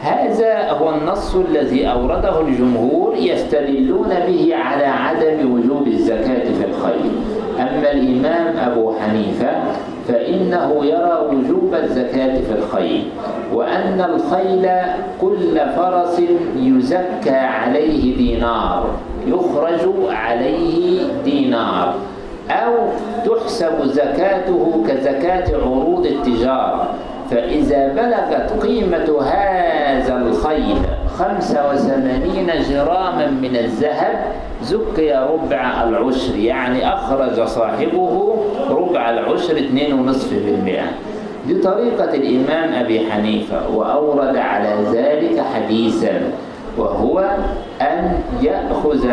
هذا هو النص الذي أورده الجمهور يستدلون به على عدم وجوب الزكاة في الخيل أما الإمام أبو حنيفة فإنه يرى وجوب الزكاة في الخيل وأن الخيل كل فرس يزكى عليه دينار يخرج عليه دينار. أو تحسب زكاته كزكاة عروض التجارة. فإذا بلغت قيمة هذا الخيل خمسة وثمانين جراما من الذهب زكي ربع العشر يعني أخرج صاحبه ربع العشر اثنين ونصف بالمئة. دي طريقة الإمام أبي حنيفة وأورد على ذلك حديثا وهو أن يأخذ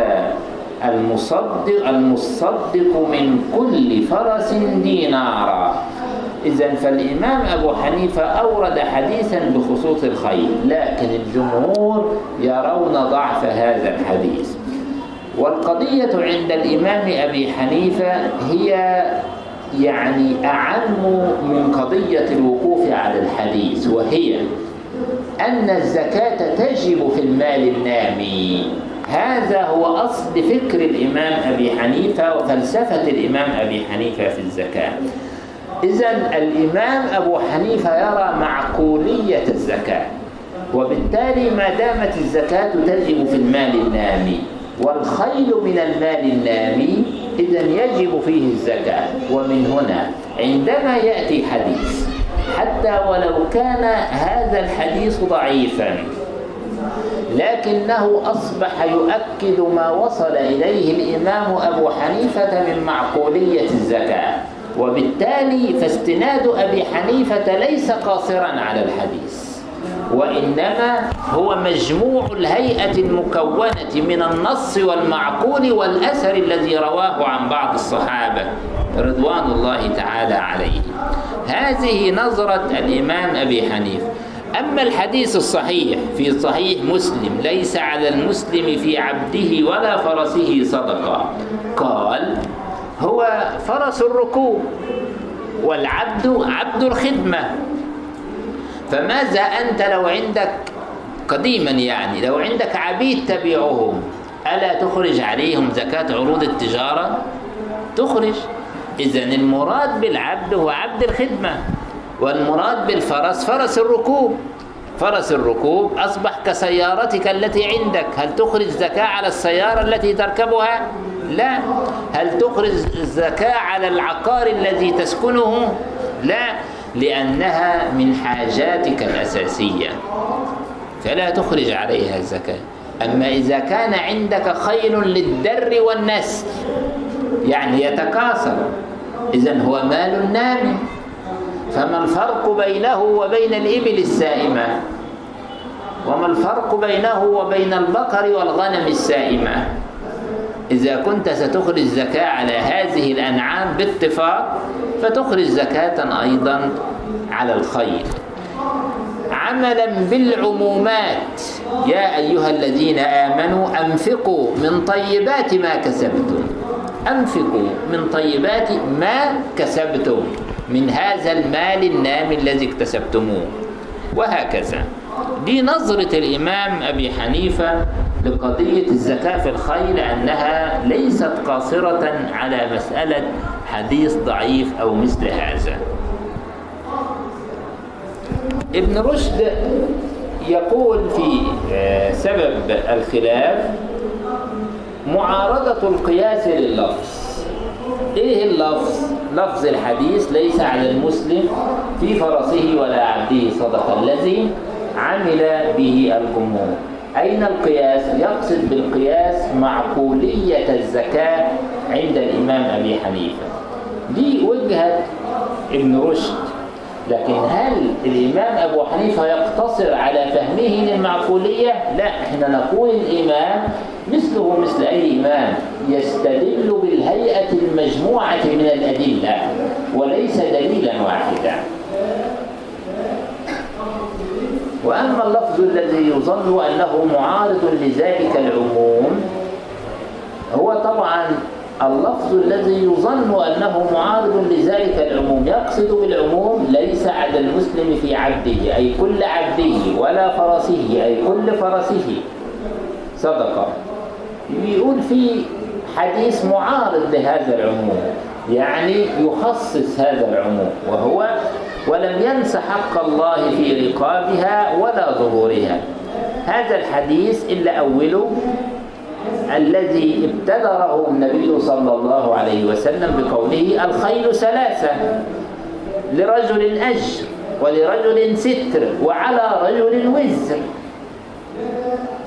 المصدق المصدق من كل فرس دينارا. إذا فالإمام أبو حنيفة أورد حديثا بخصوص الخيل لكن الجمهور يرون ضعف هذا الحديث. والقضية عند الإمام أبي حنيفة هي يعني أعم من قضية الوقوف على الحديث وهي أن الزكاة تجب في المال النامي. هذا هو أصل فكر الإمام أبي حنيفة وفلسفة الإمام أبي حنيفة في الزكاة. إذا الإمام أبو حنيفة يرى معقولية الزكاة وبالتالي ما دامت الزكاة تجب في المال النامي والخيل من المال النامي إذا يجب فيه الزكاة. ومن هنا عندما يأتي حديث حتى ولو كان هذا الحديث ضعيفا لكنه أصبح يؤكد ما وصل إليه الإمام أبو حنيفة من معقولية الزكاة. وبالتالي فاستناد أبي حنيفة ليس قاصرا على الحديث وإنما هو مجموع الهيئة المكونة من النص والمعقول والأثر الذي رواه عن بعض الصحابة رضوان الله تعالى عليه هذه نظرة الإمام أبي حنيفة. أما الحديث الصحيح في صحيح مسلم ليس على المسلم في عبده ولا فرسه صدقة. قال هو فرس الركوب والعبد عبد الخدمة. فماذا أنت لو عندك قديما يعني لو عندك عبيد تبيعهم ألا تخرج عليهم زكاة عروض التجارة؟ تخرج. إذا المراد بالعبد هو عبد الخدمة. والمراد بالفرس فرس الركوب. فرس الركوب أصبح كسيارتك التي عندك. هل تخرج زكاة على السيارة التي تركبها؟ لا. هل تخرج زكاة على العقار الذي تسكنه؟ لا لأنها من حاجاتك الأساسية. فلا تخرج عليها الزكاة. أما إذا كان عندك خيل للدر والنسل يعني يتكاثر إذا هو مال نامي. فما الفرق بينه وبين الإبل السائمة؟ وما الفرق بينه وبين البقر والغنم السائمة؟ إذا كنت ستخرج زكاة على هذه الأنعام باتفاق فتخرج زكاة أيضا على الخيل عملا بالعمومات. يا أيها الذين آمنوا أنفقوا من طيبات ما كسبتم. أنفقوا من طيبات ما كسبتم. من هذا المال النامي الذي اكتسبتموه. وهكذا. دي نظرة الإمام أبي حنيفة لقضية الزكاة في الخيل أنها ليست قاصرة على مسألة حديث ضعيف أو مثل هذا. ابن رشد يقول في سبب الخلاف معارضة القياس لللفظ. إيه اللفظ؟ لفظ الحديث ليس على المسلم في فرسه ولا عبده صدقة الذي عمل به الجمهور. أين القياس؟ يقصد بالقياس معقولية الزكاة عند الإمام أبي حنيفة. دي وجهة ابن رشد. لكن هل الإمام أبو حنيفة يقتصر على فهمه للمعقولية؟ لا إحنا نقول الإمام مثله مثل أي إمام يستدل بالهيئة المجموعة من الأدلة وليس دليلا واحدا وأما اللفظ الذي يظن أنه معارض لذلك العموم هو طبعا اللفظ الذي يظن أنه معارض لذلك العموم. يقصد بالعموم ليس على المسلم في عبده أي كل عبده ولا فرسه أي كل فرسه. صدقة يقول في حديث معارض لهذا العموم يعني يخصص هذا العموم وهو ولم ينس حق الله في رقابها ولا ظهورها. هذا الحديث إلا أوله الذي ابتدره النبي صلى الله عليه وسلم بقوله الخيل ثلاثة لرجل أجر ولرجل ستر وعلى رجل وزر.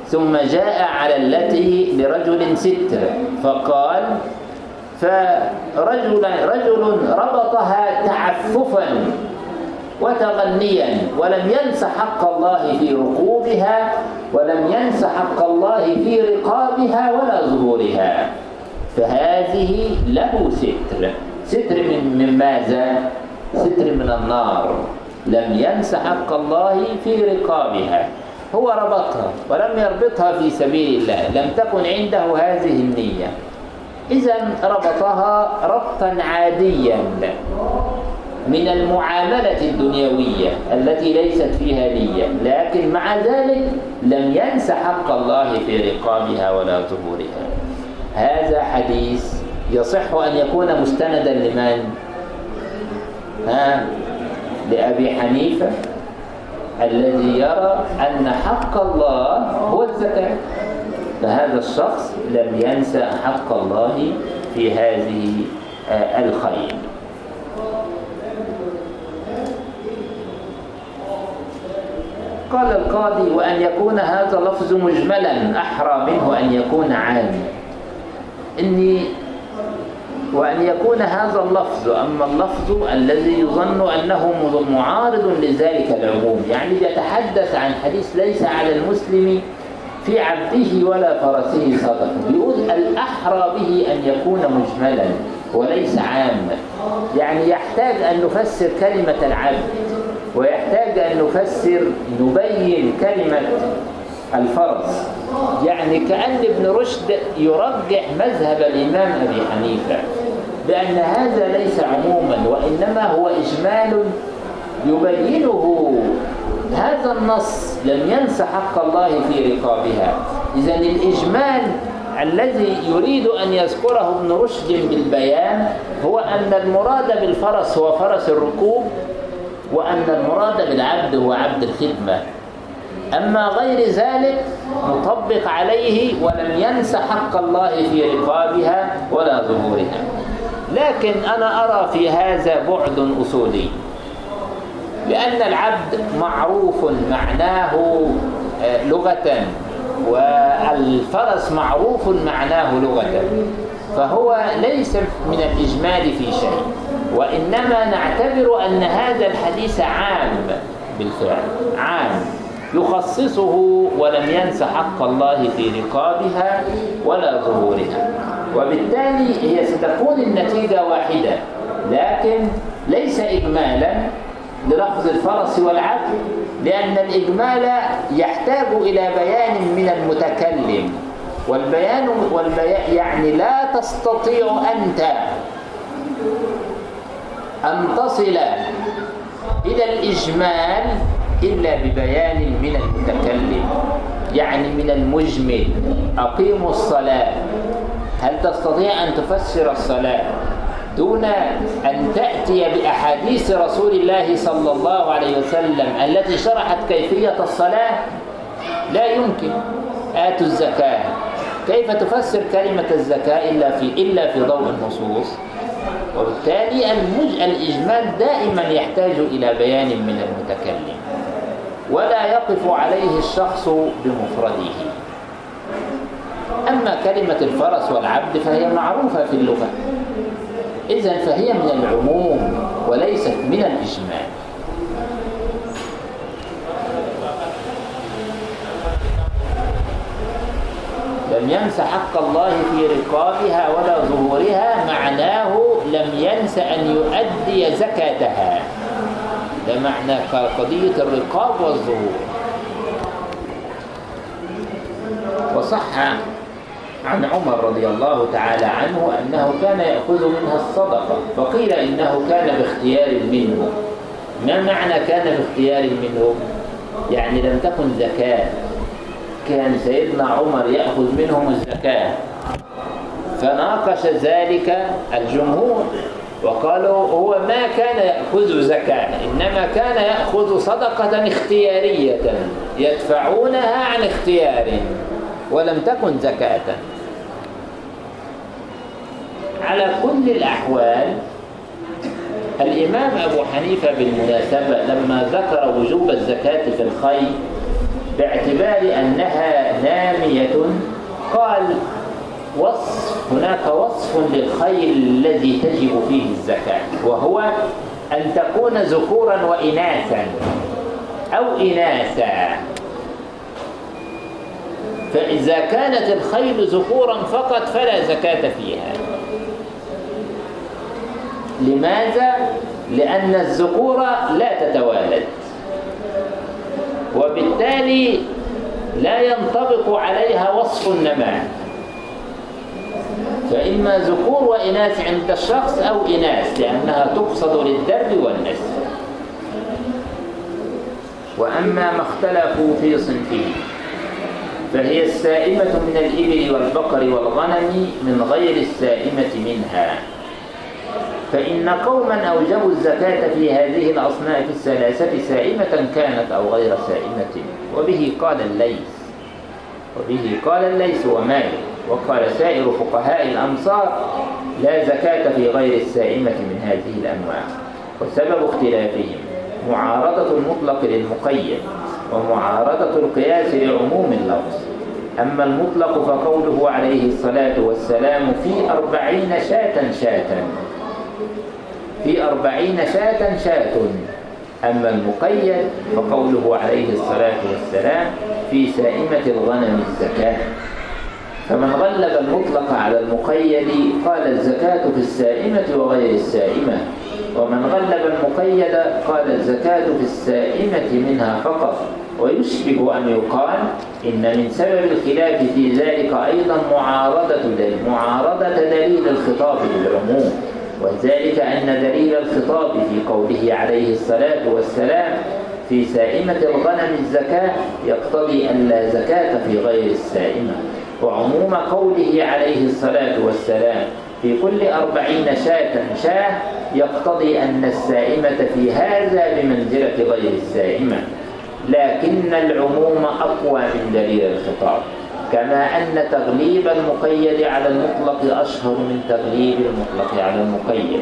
ثم جاء على التي لرجل ستر. فقال فرجل رجل ربطها تعففا. وتغنيا. ولم ينس حق الله في ركوبها ولم ينس حق الله في رقابها ولا ظهورها. فهذه له ستر. ستر من, من ماذا؟ ستر من النار. لم ينس حق الله في رقابها. هو ربطها ولم يربطها في سبيل الله. لم تكن عنده هذه النية. إذا ربطها ربطا عاديا. من المعاملة الدنيوية التي ليست فيها نية لكن مع ذلك لم ينس حق الله في رقابها ولا ظهورها هذا حديث يصح أن يكون مستندا لمن؟ ها؟ لأبي حنيفة الذي يرى أن حق الله هو الزكاة فهذا الشخص لم ينسى حق الله في هذه الخير قال القاضي وأن يكون هذا لفظ مجملا أحرى منه أن يكون عام. إني وأن يكون هذا اللفظ أما اللفظ الذي يظن أنه معارض لذلك العموم. يعني يتحدث عن حديث ليس على المسلم في عبده ولا فرسه صدقة يقول الأحرى به أن يكون مجملا وليس عاما. يعني يحتاج أن نفسر كلمة العبد. ويحتاج أن نفسر نبين كلمة الفرس. يعني كأن ابن رشد يرجح مذهب الإمام أبي حنيفة بأن هذا ليس عموما وإنما هو إجمال يبينه. هذا النص لم ينس حق الله في رقابها. إذا الإجمال الذي يريد أن يذكره ابن رشد بالبيان هو أن المراد بالفرس هو فرس الركوب وأن المراد بالعبد هو عبد الخدمة. أما غير ذلك نطبق عليه ولم ينس حق الله في رقابها ولا ظهورها. لكن أنا أرى في هذا بعد أصولي. لأن العبد معروف معناه لغة والفرس معروف معناه لغة. فهو ليس من الإجمال في شيء وإنما نعتبر أن هذا الحديث عام بالفعل عام يخصصه ولم ينس حق الله في رقابها ولا ظهورها. وبالتالي هي ستكون النتيجة واحدة لكن ليس إجمالا للفظ الفرس والعبد لأن الإجمال يحتاج إلى بيان من المتكلم. والبيان والبيان يعني لا تستطيع أنت أن تصل إلى الإجمال إلا ببيان من المتكلم يعني من المجمل. أقيموا الصلاة. هل تستطيع أن تفسر الصلاة دون أن تأتي بأحاديث رسول الله صلى الله عليه وسلم التي شرحت كيفية الصلاة؟ لا يمكن. آتوا الزكاة. كيف تفسر كلمة الزكاة إلا في إلا في ضوء النصوص؟ وبالتالي المج... الإجمال دائما يحتاج إلى بيان من المتكلم ولا يقف عليه الشخص بمفرده. أما كلمة الفرس والعبد فهي معروفة في اللغة. إذا فهي من العموم وليست من الإجمال. لم ينس حق الله في رقابها ولا ظهورها معناه لم ينس أن يؤدي زكاتها. ده معنى قضية الرقاب والظهور. وصح عن عمر رضي الله تعالى عنه أنه كان يأخذ منها الصدقة فقيل إنه كان باختيار منه. ما معنى كان باختيار منه؟ يعني لم تكن زكاة. كان سيدنا عمر يأخذ منهم الزكاة. فناقش ذلك الجمهور وقالوا هو ما كان يأخذ زكاة إنما كان يأخذ صدقة اختيارية يدفعونها عن اختيار ولم تكن زكاة. على كل الأحوال الإمام أبو حنيفة بالمناسبة لما ذكر وجوب الزكاة في الخيل باعتبار أنها نامية. قال وصف هناك وصف للخيل الذي تجب فيه الزكاة وهو أن تكون ذكورا وإناثا أو إناثا. فإذا كانت الخيل ذكورا فقط فلا زكاة فيها. لماذا؟ لأن الذكور لا تتوالد. وبالتالي لا ينطبق عليها وصف النماء فإما ذكور وإناث عند الشخص أو إناث لأنها تقصد للدرب والنسل وأما ما اختلفوا في صنفه فهي السائمة من الإبل والبقر والغنم من غير السائمة منها. فإن قوما أوجبوا الزكاة في هذه الأصناف الثلاثة سائمة كانت أو غير سائمة وبه قال الليث وبه قال الليث ومالك وقال سائر فقهاء الأمصار لا زكاة في غير السائمة من هذه الأنواع. وسبب اختلافهم معارضة المطلق للمقيد ومعارضة القياس لعموم اللفظ. أما المطلق فقوله عليه الصلاة والسلام في أربعين شاة شاة. في أربعين شاة شاة. أما المقيد فقوله عليه الصلاة والسلام في سائمة الغنم الزكاة. فمن غلب المطلق على المقيد قال الزكاة في السائمة وغير السائمة. ومن غلب المقيد قال الزكاة في السائمة منها فقط. ويشبه أن يقال إن من سبب الخلاف في ذلك أيضا معارضة دليل معارضة دليل الخطاب للعموم وذلك أن دليل الخطاب في قوله عليه الصلاة والسلام في سائمة الغنم الزكاة يقتضي أن لا زكاة في غير السائمة. وعموم قوله عليه الصلاة والسلام في كل أربعين شاة شاة يقتضي أن السائمة في هذا بمنزلة غير السائمة. لكن العموم أقوى من دليل الخطاب. كما أن تغليب المقيد على المطلق أشهر من تغليب المطلق على المقيد.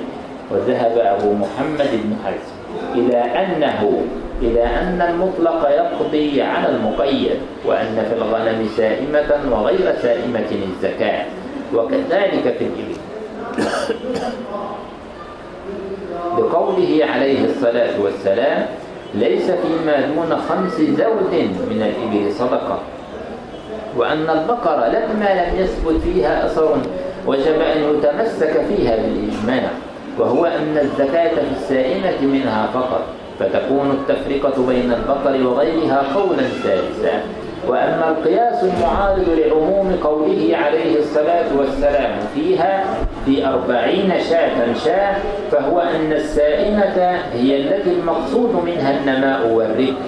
وذهب أبو محمد بن حزم إلى أنه إلى أن المطلق يقضي على المقيد وأن في الغنم سائمة وغير سائمة الزكاة وكذلك في الإبل. بقوله عليه الصلاة والسلام ليس فيما دون خمس زود من الإبل صدقة. وأن البقرة لما لم يثبت فيها أثر وجب أن يتمسك فيها بالإجماع وهو أن الزكاة في السائمة منها فقط فتكون التفرقة بين البقر وغيرها قولا ثالثا وأما القياس المعارض لعموم قوله عليه الصلاة والسلام فيها في أربعين شاة شاة فهو أن السائمة هي التي المقصود منها النماء والربح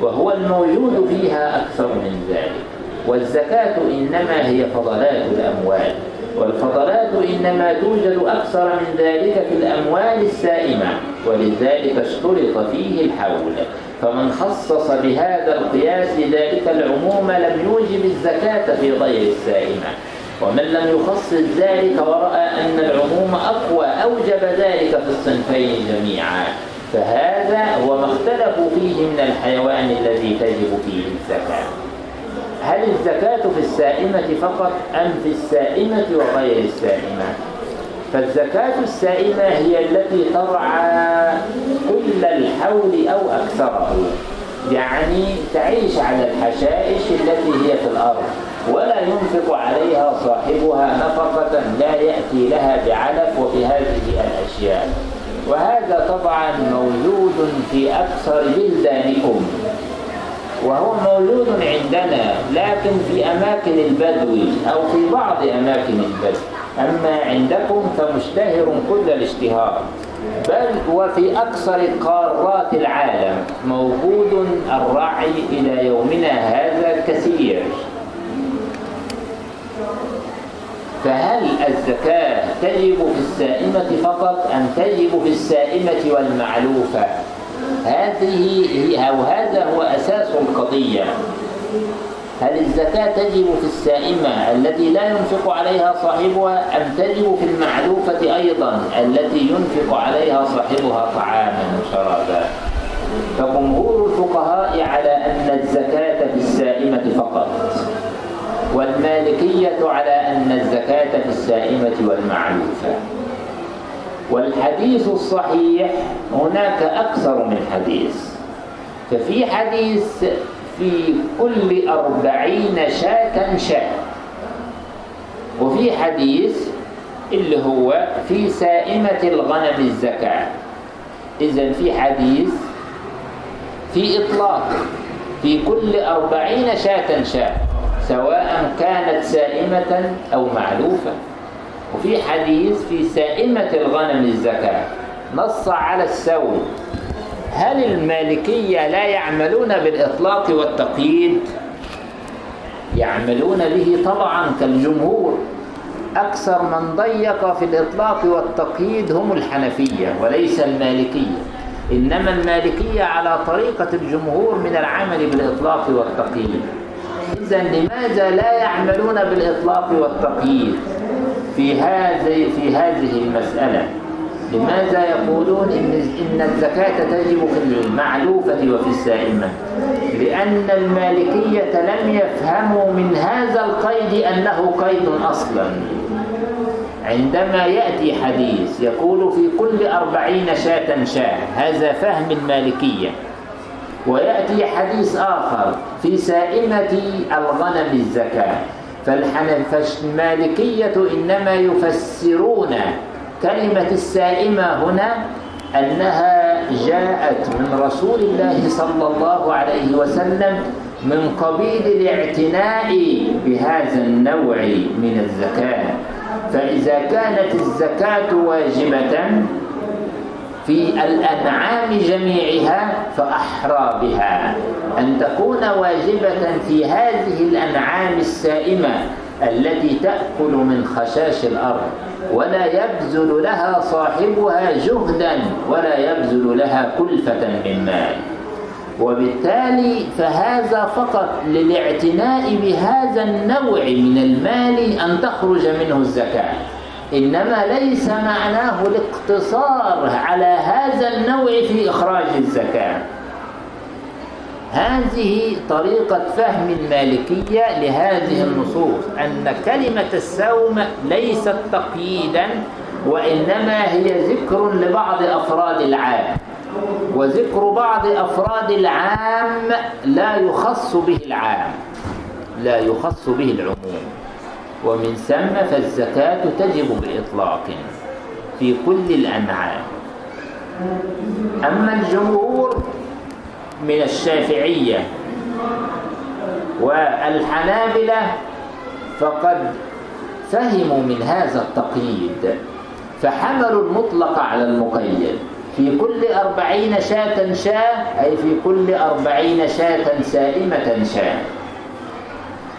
وهو الموجود فيها أكثر من ذلك. والزكاة إنما هي فضلات الأموال والفضلات إنما توجد أكثر من ذلك في الأموال السائمة ولذلك اشترط فيه الحول. فمن خصص بهذا القياس ذلك العموم لم يوجب الزكاة في غير السائمة. ومن لم يخصص ذلك ورأى أن العموم أقوى أوجب ذلك في الصنفين جميعا. فهذا هو ما اختلفوا فيه من الحيوان الذي تجب فيه الزكاة. هل الزكاة في السائمة فقط أم في السائمة وغير السائمة؟ فالزكاة السائمة هي التي ترعى كل الحول أو أكثره. يعني تعيش على الحشائش التي هي في الأرض ولا ينفق عليها صاحبها نفقة لا يأتي لها بعلف وبهذه الأشياء. وهذا طبعا موجود في أكثر بلدانكم. وهو موجود عندنا لكن في أماكن البدو أو في بعض أماكن البدو. أما عندكم فمشتهر كل الاشتهار. بل وفي أكثر قارات العالم موجود الرعي إلى يومنا هذا كثير فهل الزكاة تجب في السائمة فقط أم تجب في السائمة والمعلوفة؟ هذه هي أو هذا هو أساس القضية. هل الزكاة تجب في السائمة التي لا ينفق عليها صاحبها أم تجب في المعلوفة أيضا التي ينفق عليها صاحبها طعاما وشرابا؟ فجمهور الفقهاء على أن الزكاة في السائمة فقط والمالكية على أن الزكاة في السائمة والمعلوفة والحديث الصحيح هناك أكثر من حديث. ففي حديث في كل أربعين شاة شاة. وفي حديث اللي هو في سائمة الغنم الزكاة. إذا في حديث في إطلاق في كل أربعين شاة شاة سواء كانت سائمة أو معلوفة وفي حديث في سائمة الغنم الزكاة نص على السوي هل المالكية لا يعملون بالإطلاق والتقييد؟ يعملون به طبعا كالجمهور. أكثر من ضيق في الإطلاق والتقييد هم الحنفية وليس المالكية. إنما المالكية على طريقة الجمهور من العمل بالإطلاق والتقييد. إذا لماذا لا يعملون بالإطلاق والتقييد؟ في هذه في هذه المسألة. لماذا يقولون إن إن الزكاة تجب في المعلوفة وفي السائمة؟ لأن المالكية لم يفهموا من هذا القيد أنه قيد أصلا. عندما يأتي حديث يقول في كل أربعين شاة شاة هذا فهم المالكية. ويأتي حديث آخر في سائمة الغنم الزكاة. فالمالكية إنما يفسرون كلمة السائمة هنا أنها جاءت من رسول الله صلى الله عليه وسلم من قبيل الاعتناء بهذا النوع من الزكاة. فإذا كانت الزكاة واجبة في الأنعام جميعها فأحرى بها. أن تكون واجبة في هذه الأنعام السائمة التي تأكل من خشاش الأرض ولا يبذل لها صاحبها جهدا ولا يبذل لها كلفة من مال. وبالتالي فهذا فقط للاعتناء بهذا النوع من المال أن تخرج منه الزكاة. إنما ليس معناه الاقتصار على هذا النوع في إخراج الزكاة. هذه طريقة فهم المالكية لهذه النصوص أن كلمة السوم ليست تقييدا وإنما هي ذكر لبعض أفراد العام وذكر بعض أفراد العام لا يخص به العام لا يخص به العموم. ومن ثم فالزكاة تجب بإطلاق في كل الأنعام. أما الجمهور من الشافعية والحنابلة فقد فهموا من هذا التقييد فحملوا المطلق على المقيد. في كل أربعين شاة شاة أي في كل أربعين شاة سائمة شاة.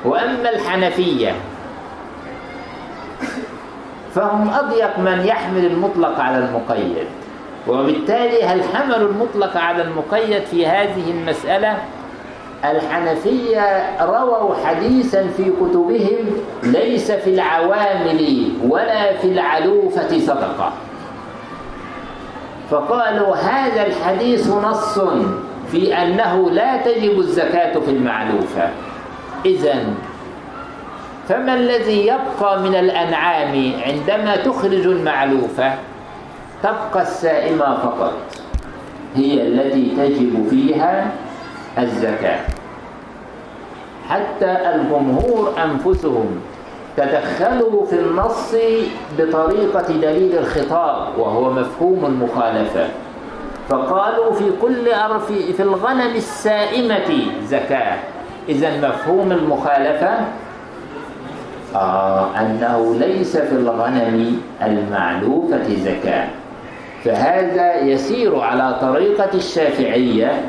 وأما الحنفية فهم أضيق من يحمل المطلق على المقيد. وبالتالي هل حملوا المطلق على المقيد في هذه المسألة؟ الحنفية رووا حديثا في كتبهم ليس في العوامل ولا في العلوفة صدقة. فقالوا هذا الحديث نص في أنه لا تجب الزكاة في المعلوفة. إذا فما الذي يبقى من الأنعام عندما تخرج المعلوفة؟ تبقى السائمة فقط هي التي تجب فيها الزكاة. حتى الجمهور أنفسهم تدخلوا في النص بطريقة دليل الخطاب وهو مفهوم المخالفة. فقالوا في كل أرف في الغنم السائمة زكاة. إذا مفهوم المخالفة آه أنه ليس في الغنم المعلوفة زكاة. فهذا يسير على طريقة الشافعية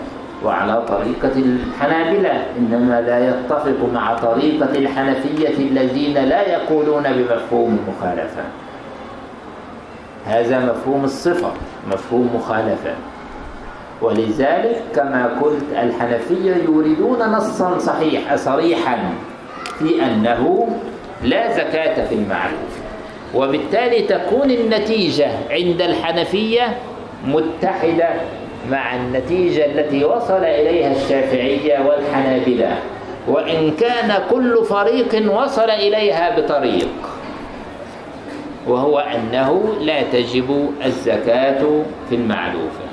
وعلى طريقة الحنابلة إنما لا يتفق مع طريقة الحنفية الذين لا يقولون بمفهوم المخالفة. هذا مفهوم الصفة مفهوم مخالفة. ولذلك كما قلت الحنفية يريدون نصا صحيح صريحا في أنه لا زكاة في المعروف وبالتالي تكون النتيجة عند الحنفية متحدة مع النتيجة التي وصل إليها الشافعية والحنابلة. وإن كان كل فريق وصل إليها بطريق وهو أنه لا تجب الزكاة في المعلوفة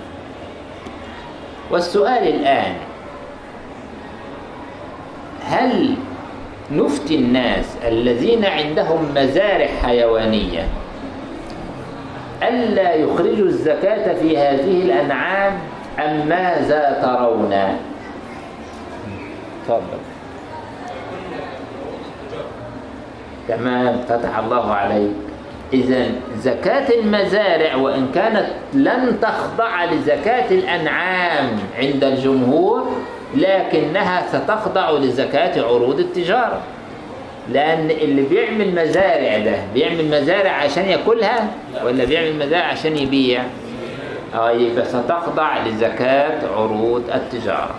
والسؤال الآن هل نفتي الناس الذين عندهم مزارع حيوانية. ألا يخرجوا الزكاة في هذه الأنعام أم ماذا ترون؟ تفضل. تمام فتح الله عليك. إذا زكاة المزارع وإن كانت لن تخضع لزكاة الأنعام عند الجمهور لكنها ستخضع لزكاة عروض التجارة. لأن اللي بيعمل مزارع ده بيعمل مزارع عشان يأكلها؟ ولا بيعمل مزارع عشان يبيع؟ آه يبقى ستخضع لزكاة عروض التجارة.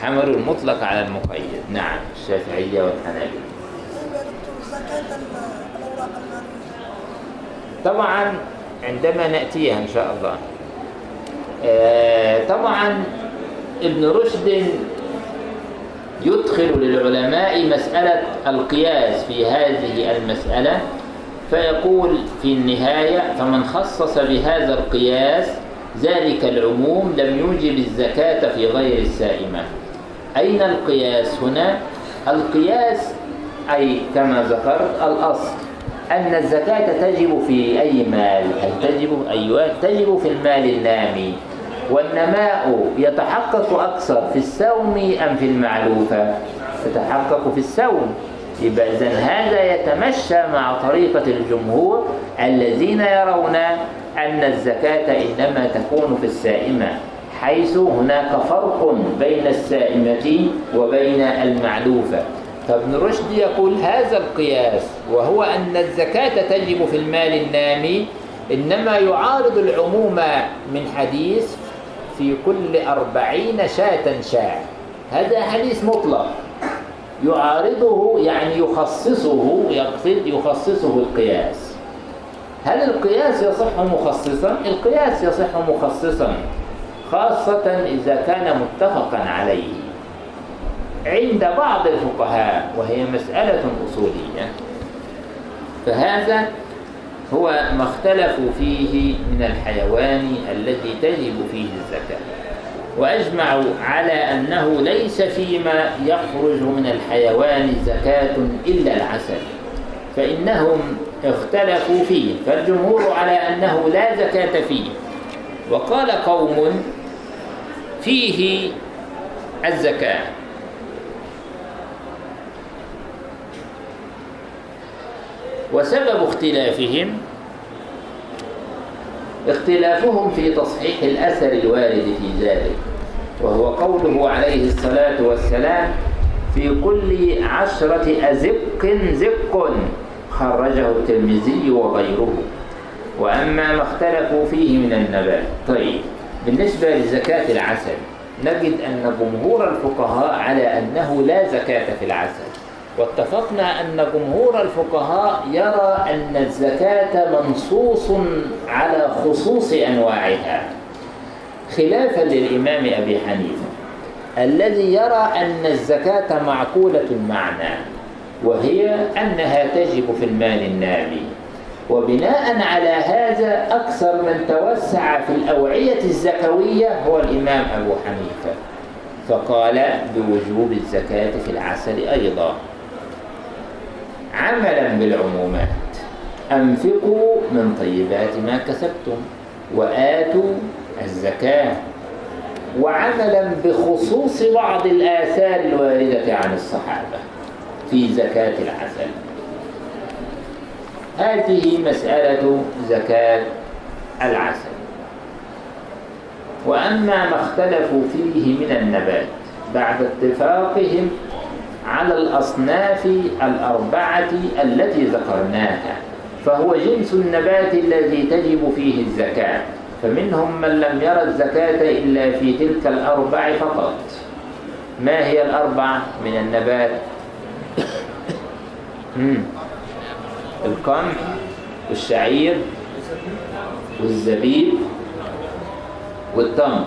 حملوا المطلق على المقيد. نعم الشافعية والحنابلة. طبعا عندما نأتيها إن شاء الله. آه طبعا ابن رشد يدخل للعلماء مسألة القياس في هذه المسألة فيقول في النهاية فمن خصص بهذا القياس ذلك العموم لم يوجب الزكاة في غير السائمة. أين القياس هنا؟ القياس أي كما ذكرت الأصل. أن الزكاة تجب في أي مال؟ هل تجب؟ أيوة. تجب في المال النامي والنماء يتحقق أكثر في السوم أم في المعلوفة يتحقق في السوم يبقى إذن هذا يتمشى مع طريقة الجمهور الذين يرون أن الزكاة إنما تكون في السائمة حيث هناك فرق بين السائمة وبين المعلوفة فابن رشد يقول هذا القياس وهو أن الزكاة تجب في المال النامي إنما يعارض العموم من حديث في كل أربعين شاة شاة. هذا حديث مطلق. يعارضه يعني يخصصه يقصد يخصصه القياس. هل القياس يصح مخصصا؟ القياس يصح مخصصا خاصة إذا كان متفقا عليه. عند بعض الفقهاء وهي مسألة أصولية. فهذا هو ما اختلفوا فيه من الحيوان الذي تجب فيه الزكاة. وأجمعوا على أنه ليس فيما يخرج من الحيوان زكاة إلا العسل. فإنهم اختلفوا فيه. فالجمهور على أنه لا زكاة فيه. وقال قوم فيه الزكاة. وسبب اختلافهم اختلافهم في تصحيح الأثر الوارد في ذلك وهو قوله عليه الصلاة والسلام في كل عشرة أزق زق خرجه الترمذي وغيره. وأما ما اختلفوا فيه من النبات طيب بالنسبة لزكاة العسل نجد أن جمهور الفقهاء على أنه لا زكاة في العسل. واتفقنا أن جمهور الفقهاء يرى أن الزكاة منصوص على خصوص أنواعها. خلافا للإمام أبي حنيفة الذي يرى أن الزكاة معقولة المعنى وهي أنها تجب في المال النامي وبناء على هذا أكثر من توسع في الأوعية الزكوية هو الإمام أبو حنيفة. فقال بوجوب الزكاة في العسل أيضا. عملا بالعمومات. أنفقوا من طيبات ما كسبتم وآتوا الزكاة. وعملا بخصوص بعض الآثار الواردة عن الصحابة في زكاة العسل. هذه مسألة زكاة العسل. وأما ما اختلفوا فيه من النبات بعد اتفاقهم على الأصناف الأربعة التي ذكرناها فهو جنس النبات الذي تجب فيه الزكاة فمنهم من لم يرى الزكاة إلا في تلك الأربع فقط. ما هي الأربع من النبات؟ القمح والشعير والزبيب والتمر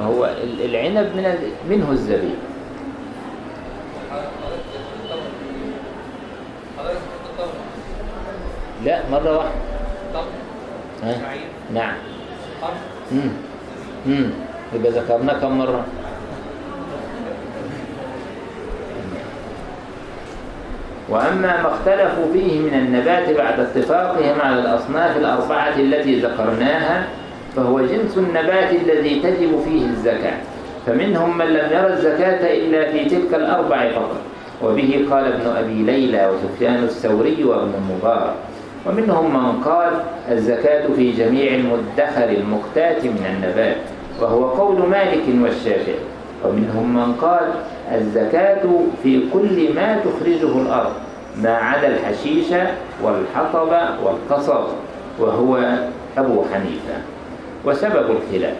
هو العنب من منه الزبيب. لا مرة واحدة. ها؟ نعم. امم امم يبقى ذكرنا كم مرة؟ وأما ما اختلفوا فيه من النبات بعد اتفاقهم على الأصناف الأربعة التي ذكرناها فهو جنس النبات الذي تجب فيه الزكاة. فمنهم من لم يرى الزكاة إلا في تلك الأربع فقط. وبه قال ابن أبي ليلى وسفيان الثوري وابن المبارك ومنهم من قال الزكاة في جميع المدخر المقتات من النبات وهو قول مالك والشافعي. ومنهم من قال الزكاة في كل ما تخرجه الأرض ما عدا الحشيش والحطب والقصب وهو أبو حنيفة. وسبب الخلاف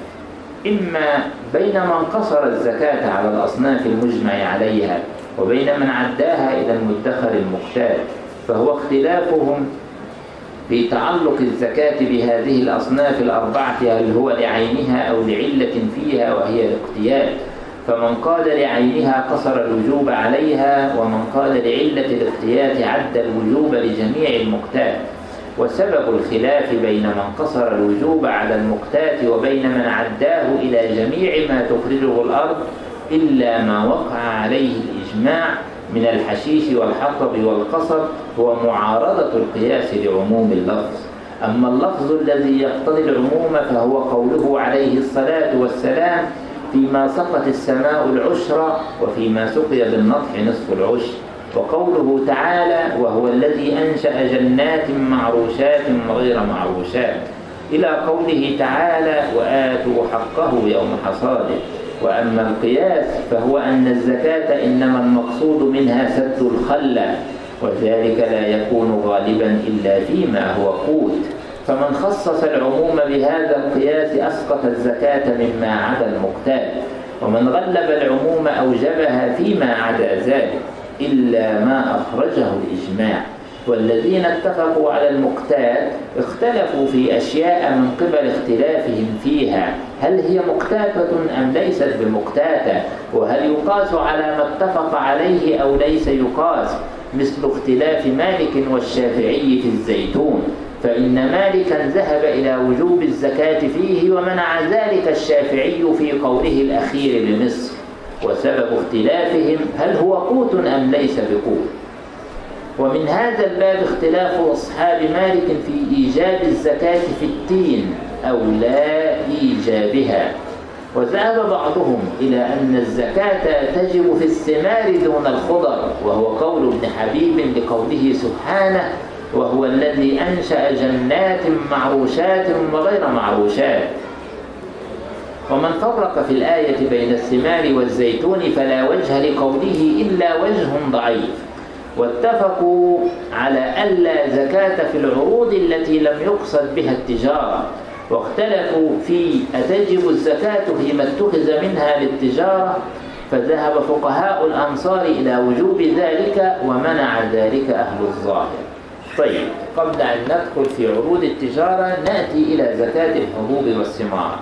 إما بين من قصر الزكاة على الأصناف المجمع عليها وبين من عداها إلى المدخر المختار فهو اختلافهم في تعلق الزكاة بهذه الأصناف الأربعة هل هو لعينها أو لعلة فيها وهي الاقتياد؟ فمن قال لعينها قصر الوجوب عليها ومن قال لعلة الاقتياد عد الوجوب لجميع المقتات. وسبب الخلاف بين من قصر الوجوب على المقتات وبين من عداه إلى جميع ما تخرجه الأرض إلا ما وقع عليه الإجماع من الحشيش والحطب والقصب هو معارضة القياس لعموم اللفظ. أما اللفظ الذي يقتضي العموم فهو قوله عليه الصلاة والسلام فيما سقت السماء العشر وفيما سقي بالنطح نصف العشر وقوله تعالى وهو الذي أنشأ جنات معروشات غير معروشات. إلى قوله تعالى وآتوا حقه يوم حصاده. وأما القياس فهو أن الزكاة إنما المقصود منها سد الخلة وذلك لا يكون غالبا إلا فيما هو قوت. فمن خصص العموم بهذا القياس أسقط الزكاة مما عدا المقتال ومن غلب العموم أوجبها فيما عدا ذلك إلا ما أخرجه الإجماع. والذين اتفقوا على المقتات اختلفوا في أشياء من قبل اختلافهم فيها. هل هي مقتاتة أم ليست بمقتاتة؟ وهل يقاس على ما اتفق عليه أو ليس يقاس؟ مثل اختلاف مالك والشافعي في الزيتون. فإن مالكا ذهب إلى وجوب الزكاة فيه ومنع ذلك الشافعي في قوله الأخير بمصر وسبب اختلافهم هل هو قوت أم ليس بقوت؟ ومن هذا الباب اختلاف أصحاب مالك في إيجاب الزكاة في التين أو لا إيجابها. وذهب بعضهم إلى أن الزكاة تجب في الثمار دون الخضر وهو قول ابن حبيب لقوله سبحانه وهو الذي أنشأ جنات معروشات وغير معروشات. ومن فرق في الآية بين الثمار والزيتون فلا وجه لقوله إلا وجه ضعيف. واتفقوا على ألا زكاة في العروض التي لم يقصد بها التجارة. واختلفوا في أتجب الزكاة فيما اتخذ منها للتجارة. فذهب فقهاء الأمصار إلى وجوب ذلك ومنع ذلك أهل الظاهر. طيب قبل أن ندخل في عروض التجارة نأتي إلى زكاة الحبوب والثمار.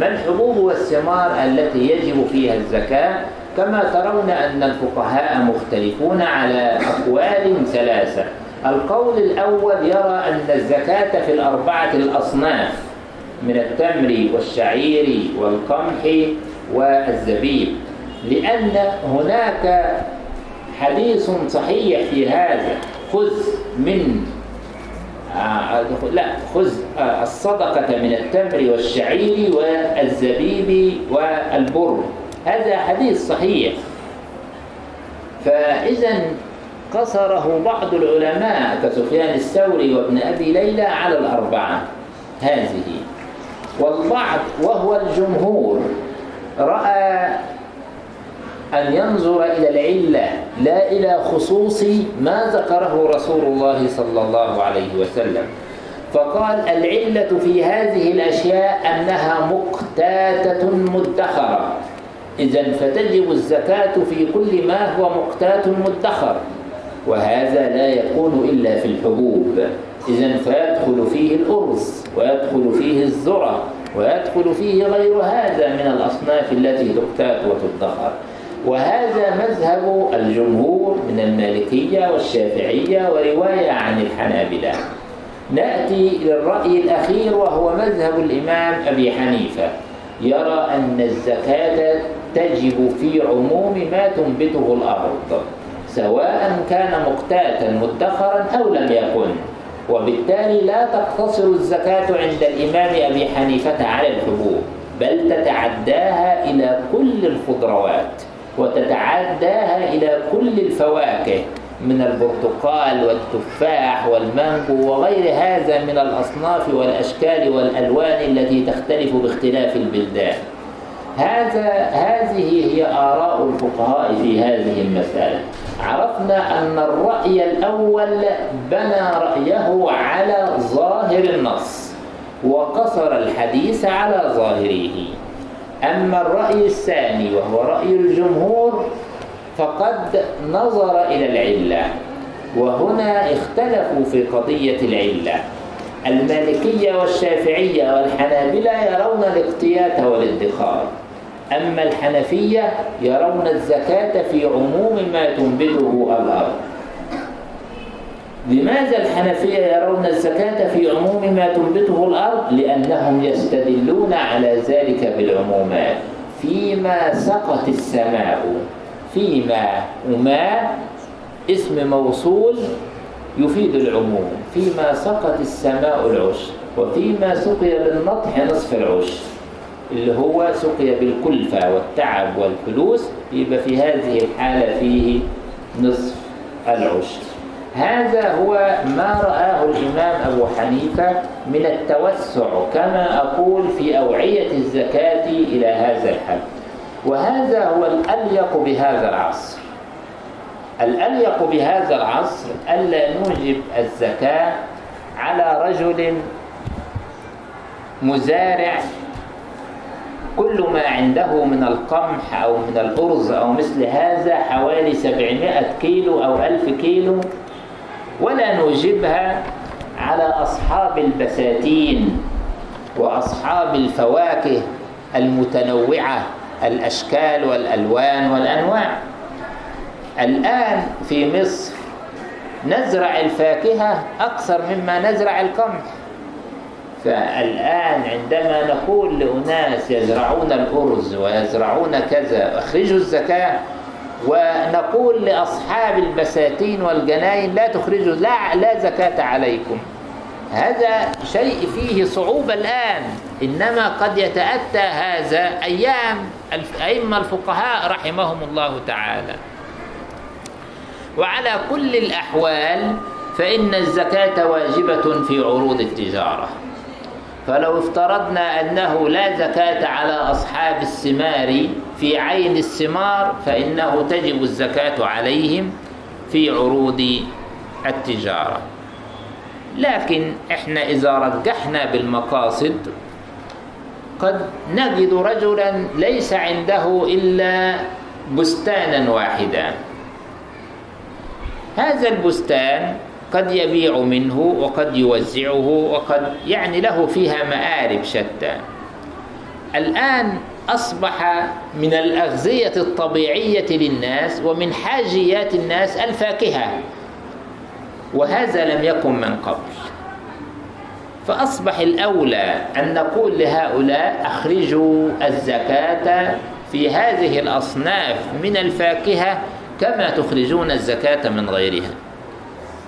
ما الحبوب والثمار التي يجب فيها الزكاة؟ كما ترون أن الفقهاء مختلفون على أقوال ثلاثة. القول الأول يرى أن الزكاة في الأربعة الأصناف من التمر والشعير والقمح والزبيب لأن هناك حديث صحيح في هذا. خذ من لا خذ الصدقة من التمر والشعير والزبيب والبر. هذا حديث صحيح. فإذا قصره بعض العلماء كسفيان الثوري وابن أبي ليلى على الأربعة هذه. والبعض وهو الجمهور رأى أن ينظر إلى العلة لا إلى خصوص ما ذكره رسول الله صلى الله عليه وسلم. فقال العلة في هذه الأشياء أنها مقتاتة مدخرة. إذا فتجب الزكاة في كل ما هو مقتات مدخر وهذا لا يكون إلا في الحبوب. إذا فيدخل فيه الأرز ويدخل فيه الذرة ويدخل فيه غير هذا من الأصناف التي تقتات وتدخر. وهذا مذهب الجمهور من المالكية والشافعية ورواية عن الحنابلة. نأتي للرأي الأخير وهو مذهب الإمام أبي حنيفة. يرى أن الزكاة تجب في عموم ما تنبته الأرض سواء كان مقتاتا مدخرا أو لم يكن وبالتالي لا تقتصر الزكاة عند الإمام أبي حنيفة على الحبوب بل تتعداها إلى كل الخضروات وتتعداها إلى كل الفواكه من البرتقال والتفاح والمانجو وغير هذا من الأصناف والأشكال والألوان التي تختلف باختلاف البلدان. هذا هذه هي آراء الفقهاء في هذه المسألة. عرفنا أن الرأي الأول بنى رأيه على ظاهر النص وقصر الحديث على ظاهره. أما الرأي الثاني وهو رأي الجمهور فقد نظر إلى العلة وهنا اختلفوا في قضية العلة. المالكية والشافعية والحنابلة يرون الاقتيات والادخار. أما الحنفية يرون الزكاة في عموم ما تنبته الأرض. لماذا الحنفية يرون الزكاة في عموم ما تنبته الأرض؟ لأنهم يستدلون على ذلك بالعمومات. فيما سقت السماء فيما وما اسم موصول يفيد العموم فيما سقت السماء العشر وفيما سقي بالنطح نصف العشر اللي هو سقي بالكلفة والتعب والفلوس يبقى في هذه الحالة فيه نصف العشر هذا هو ما رآه الإمام أبو حنيفة من التوسع كما أقول في أوعية الزكاة إلى هذا الحد. وهذا هو الأليق بهذا العصر. الأليق بهذا العصر ألا نوجب الزكاة على رجل مزارع. كل ما عنده من القمح أو من الأرز أو مثل هذا حوالي 700 كيلو أو 1000 كيلو ولا نوجبها على أصحاب البساتين وأصحاب الفواكه المتنوعة الأشكال والألوان والأنواع. الآن في مصر نزرع الفاكهة أكثر مما نزرع القمح. فالآن عندما نقول لأناس يزرعون الأرز ويزرعون كذا أخرجوا الزكاة ونقول لأصحاب البساتين والجناين لا تخرجوا لا, لا زكاة عليكم. هذا شيء فيه صعوبة الآن. إنما قد يتأتى هذا أيام أئمة الفقهاء رحمهم الله تعالى. وعلى كل الأحوال فإن الزكاة واجبة في عروض التجارة. فلو افترضنا أنه لا زكاة على أصحاب الثمار في عين الثمار فإنه تجب الزكاة عليهم في عروض التجارة. لكن إحنا إذا رجحنا بالمقاصد قد نجد رجلا ليس عنده إلا بستانا واحدا. هذا البستان قد يبيع منه وقد يوزعه وقد يعني له فيها مآرب شتى. الآن أصبح من الأغذية الطبيعية للناس ومن حاجيات الناس الفاكهة وهذا لم يكن من قبل. فأصبح الأولى أن نقول لهؤلاء أخرجوا الزكاة في هذه الأصناف من الفاكهة كما تخرجون الزكاة من غيرها؟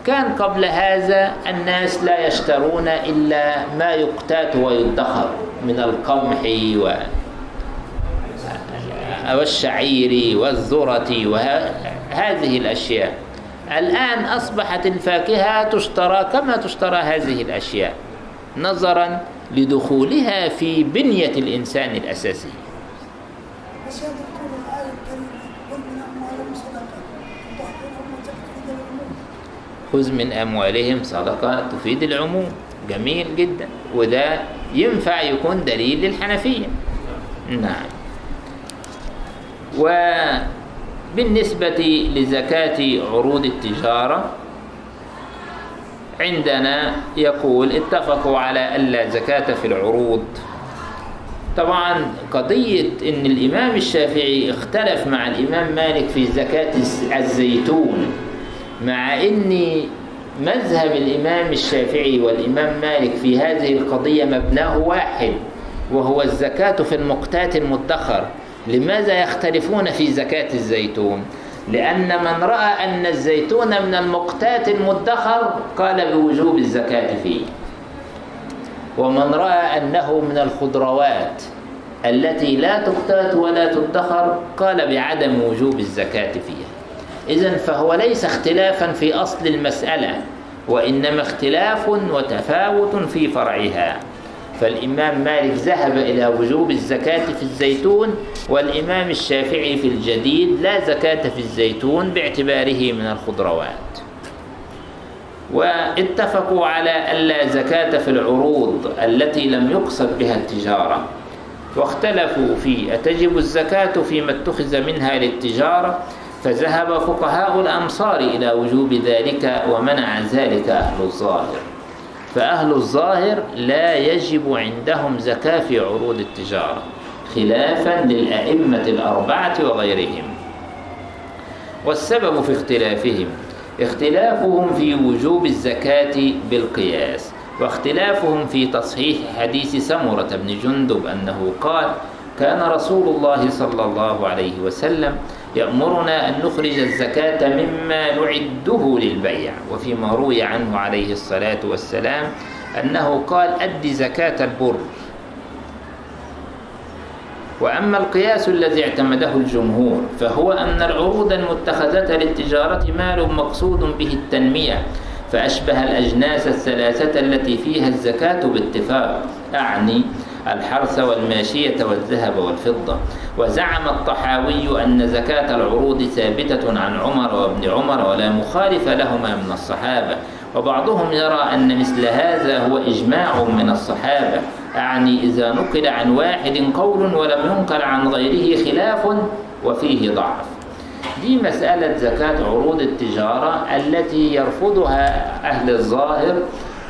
كان قبل هذا الناس لا يشترون إلا ما يقتات ويدخر من القمح و والشعير والذرة وهذه الأشياء. الآن أصبحت الفاكهة تشترى كما تشترى هذه الأشياء نظرا لدخولها في بنية الإنسان الأساسية بس يا دكتور الآية الكريمة قل من أموالهم صدقة تحفظ العموم خذ من أموالهم صدقة تفيد العموم. جميل جدا. وده ينفع يكون دليل للحنفية. نعم. وبالنسبة لزكاة عروض التجارة عندنا يقول اتفقوا على ألا زكاة في العروض. طبعا قضية إن الإمام الشافعي اختلف مع الإمام مالك في زكاة الزيتون. مع ان مذهب الإمام الشافعي والإمام مالك في هذه القضية مبناه واحد وهو الزكاة في المقتات المدخر. لماذا يختلفون في زكاة الزيتون؟ لأن من رأى أن الزيتون من المقتات المدخر قال بوجوب الزكاة فيه. ومن رأى أنه من الخضروات التي لا تقتات ولا تدخر قال بعدم وجوب الزكاة فيها. إذا فهو ليس اختلافا في أصل المسألة وإنما اختلاف وتفاوت في فرعها. فالإمام مالك ذهب إلى وجوب الزكاة في الزيتون والإمام الشافعي في الجديد لا زكاة في الزيتون باعتباره من الخضروات. واتفقوا على ألا زكاة في العروض التي لم يقصد بها التجارة. واختلفوا في أتجب الزكاة فيما اتخذ منها للتجارة فذهب فقهاء الأمصار إلى وجوب ذلك ومنع ذلك أهل الظاهر. فأهل الظاهر لا يجب عندهم زكاة في عروض التجارة خلافا للأئمة الأربعة وغيرهم. والسبب في اختلافهم اختلافهم في وجوب الزكاة بالقياس واختلافهم في تصحيح حديث سمرة بن جندب أنه قال كان رسول الله صلى الله عليه وسلم يأمرنا أن نخرج الزكاة مما نعده للبيع. وفيما روي عنه عليه الصلاة والسلام أنه قال أد زكاة البر. وأما القياس الذي اعتمده الجمهور فهو أن العروض المتخذة للتجارة مال مقصود به التنمية فأشبه الأجناس الثلاثة التي فيها الزكاة باتفاق أعني الحرث والماشية والذهب والفضة. وزعم الطحاوي أن زكاة العروض ثابتة عن عمر وابن عمر ولا مخالف لهما من الصحابة. وبعضهم يرى أن مثل هذا هو إجماع من الصحابة. أعني إذا نقل عن واحد قول ولم ينقل عن غيره خلاف وفيه ضعف. دي مسألة زكاة عروض التجارة التي يرفضها أهل الظاهر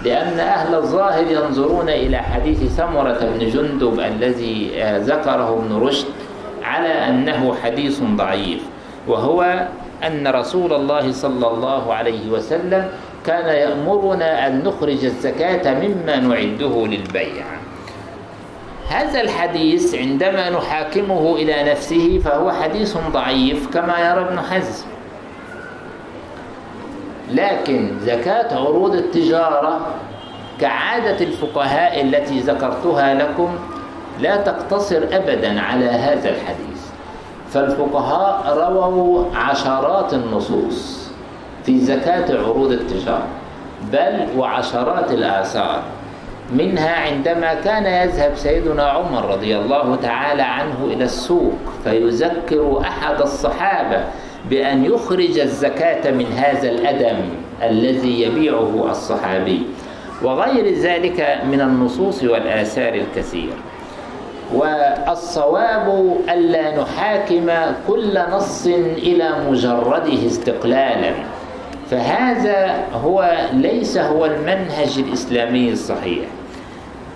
لأن أهل الظاهر ينظرون إلى حديث سمرة بن جندب الذي ذكره ابن رشد على أنه حديث ضعيف وهو أن رسول الله صلى الله عليه وسلم كان يأمرنا أن نخرج الزكاة مما نعده للبيع. هذا الحديث عندما نحاكمه إلى نفسه فهو حديث ضعيف كما يرى ابن حزم. لكن زكاة عروض التجارة كعادة الفقهاء التي ذكرتها لكم لا تقتصر أبدا على هذا الحديث. فالفقهاء رووا عشرات النصوص في زكاة عروض التجارة بل وعشرات الآثار. منها عندما كان يذهب سيدنا عمر رضي الله تعالى عنه إلى السوق فيذكر أحد الصحابة بأن يخرج الزكاة من هذا الأدم الذي يبيعه الصحابي. وغير ذلك من النصوص والآثار الكثير. والصواب ألا نحاكم كل نص إلى مجرده استقلالا. فهذا هو ليس هو المنهج الإسلامي الصحيح.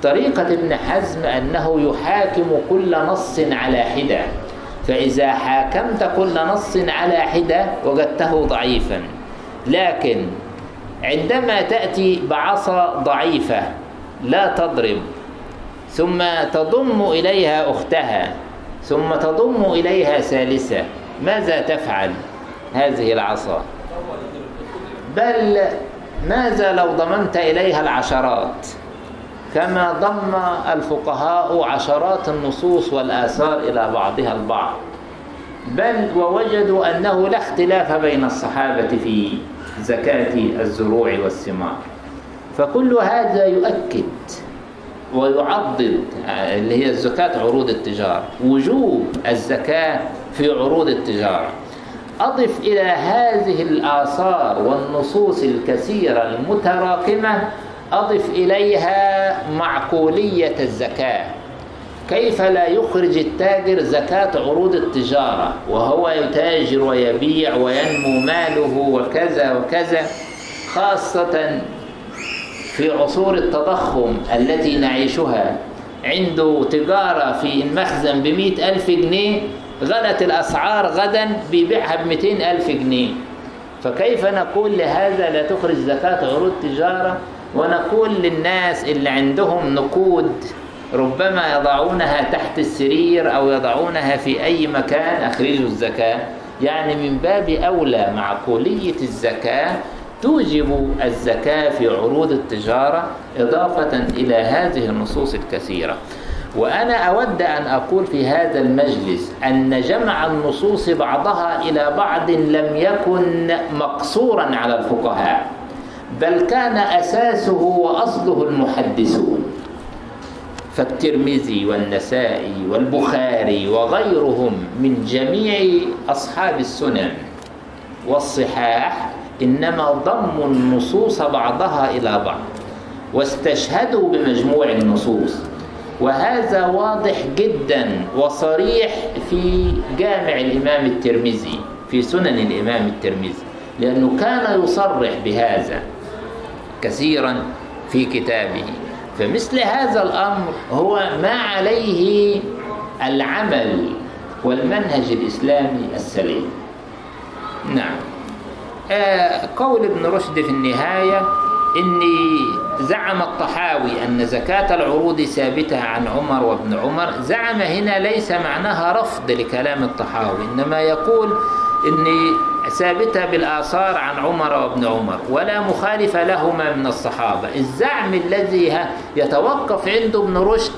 طريقة ابن حزم أنه يحاكم كل نص على حدة. فإذا حاكمت كل نص على حدة وجدته ضعيفا. لكن عندما تأتي بعصا ضعيفة لا تضرب ثم تضم إليها أختها ثم تضم إليها ثالثة ماذا تفعل؟ هذه العصا. بل ماذا لو ضممت إليها العشرات؟ كما ضم الفقهاء عشرات النصوص والآثار إلى بعضها البعض. بل ووجدوا أنه لا اختلاف بين الصحابة في زكاة الزروع والثمار. فكل هذا يؤكد ويعضد اللي هي الزكاة عروض التجارة وجوب الزكاة في عروض التجارة. أضف إلى هذه الآثار والنصوص الكثيرة المتراكمة أضف إليها معقولية الزكاة. كيف لا يخرج التاجر زكاة عروض التجارة؟ وهو يتاجر ويبيع وينمو ماله وكذا وكذا خاصة في عصور التضخم التي نعيشها. عنده تجارة في المخزن بمئة ألف جنيه غلت الأسعار غدا بيبيعها بمئتين ألف جنيه. فكيف نقول لهذا لا تخرج زكاة عروض تجارة ونقول للناس اللي عندهم نقود ربما يضعونها تحت السرير أو يضعونها في أي مكان أخرجوا الزكاة. يعني من باب أولى معقولية الزكاة توجب الزكاة في عروض التجارة إضافة إلى هذه النصوص الكثيرة. وأنا أود أن أقول في هذا المجلس أن جمع النصوص بعضها إلى بعض لم يكن مقصورا على الفقهاء. بل كان أساسه وأصله المحدثون. فالترمذي والنسائي والبخاري وغيرهم من جميع أصحاب السنن والصحاح إنما ضموا النصوص بعضها إلى بعض واستشهدوا بمجموع النصوص. وهذا واضح جدا وصريح في جامع الإمام الترمذي في سنن الإمام الترمذي لأنه كان يصرح بهذا. كثيرا في كتابه. فمثل هذا الأمر هو ما عليه العمل والمنهج الإسلامي السليم. نعم. آه قول ابن رشد في النهاية إني زعم الطحاوي أن زكاة العروض ثابتة عن عمر وابن عمر. زعم هنا ليس معناها رفض لكلام الطحاوي إنما يقول إني ثابتة بالآثار عن عمر وابن عمر ولا مخالف لهما من الصحابة. الزعم الذي يتوقف عنده ابن رشد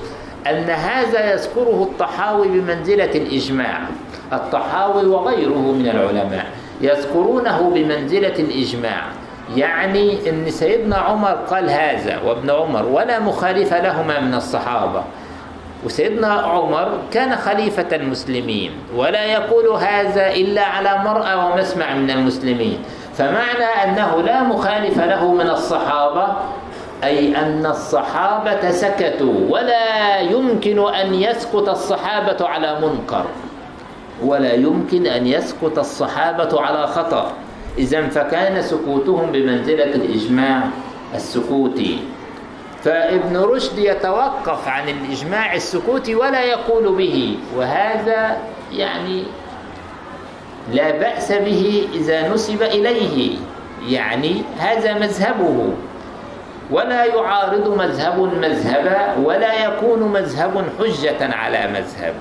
أن هذا يذكره الطحاوي بمنزلة الإجماع. الطحاوي وغيره من العلماء يذكرونه بمنزلة الإجماع. يعني أن سيدنا عمر قال هذا وابن عمر ولا مخالف لهما من الصحابة. وسيدنا عمر كان خليفة المسلمين ولا يقول هذا إلا على مرأى ومسمع من المسلمين. فمعنى أنه لا مخالف له من الصحابة أي أن الصحابة سكتوا ولا يمكن أن يسكت الصحابة على منكر. ولا يمكن أن يسكت الصحابة على خطأ. إذا فكان سكوتهم بمنزلة الإجماع السكوتي. فابن رشد يتوقف عن الإجماع السكوتي ولا يقول به وهذا يعني لا بأس به إذا نسب إليه يعني هذا مذهبه. ولا يعارض مذهب مذهبا ولا يكون مذهب حجة على مذهب.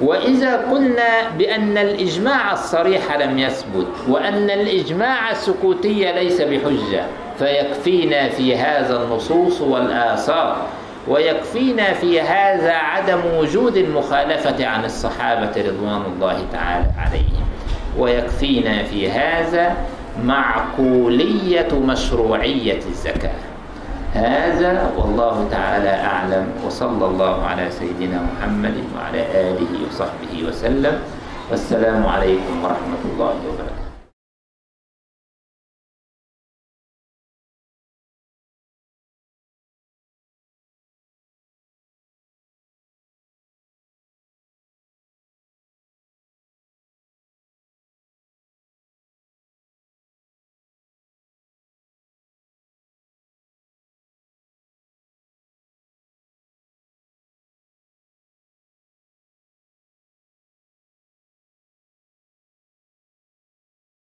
وإذا قلنا بأن الإجماع الصريح لم يثبت وأن الإجماع السكوتي ليس بحجة فيكفينا في هذا النصوص والآثار ويكفينا في هذا عدم وجود المخالفة عن الصحابة رضوان الله تعالى عليهم ويكفينا في هذا معقولية مشروعية الزكاة. هذا والله تعالى أعلم وصلى الله على سيدنا محمد وعلى آله وصحبه وسلم. والسلام عليكم ورحمة الله وبركاته.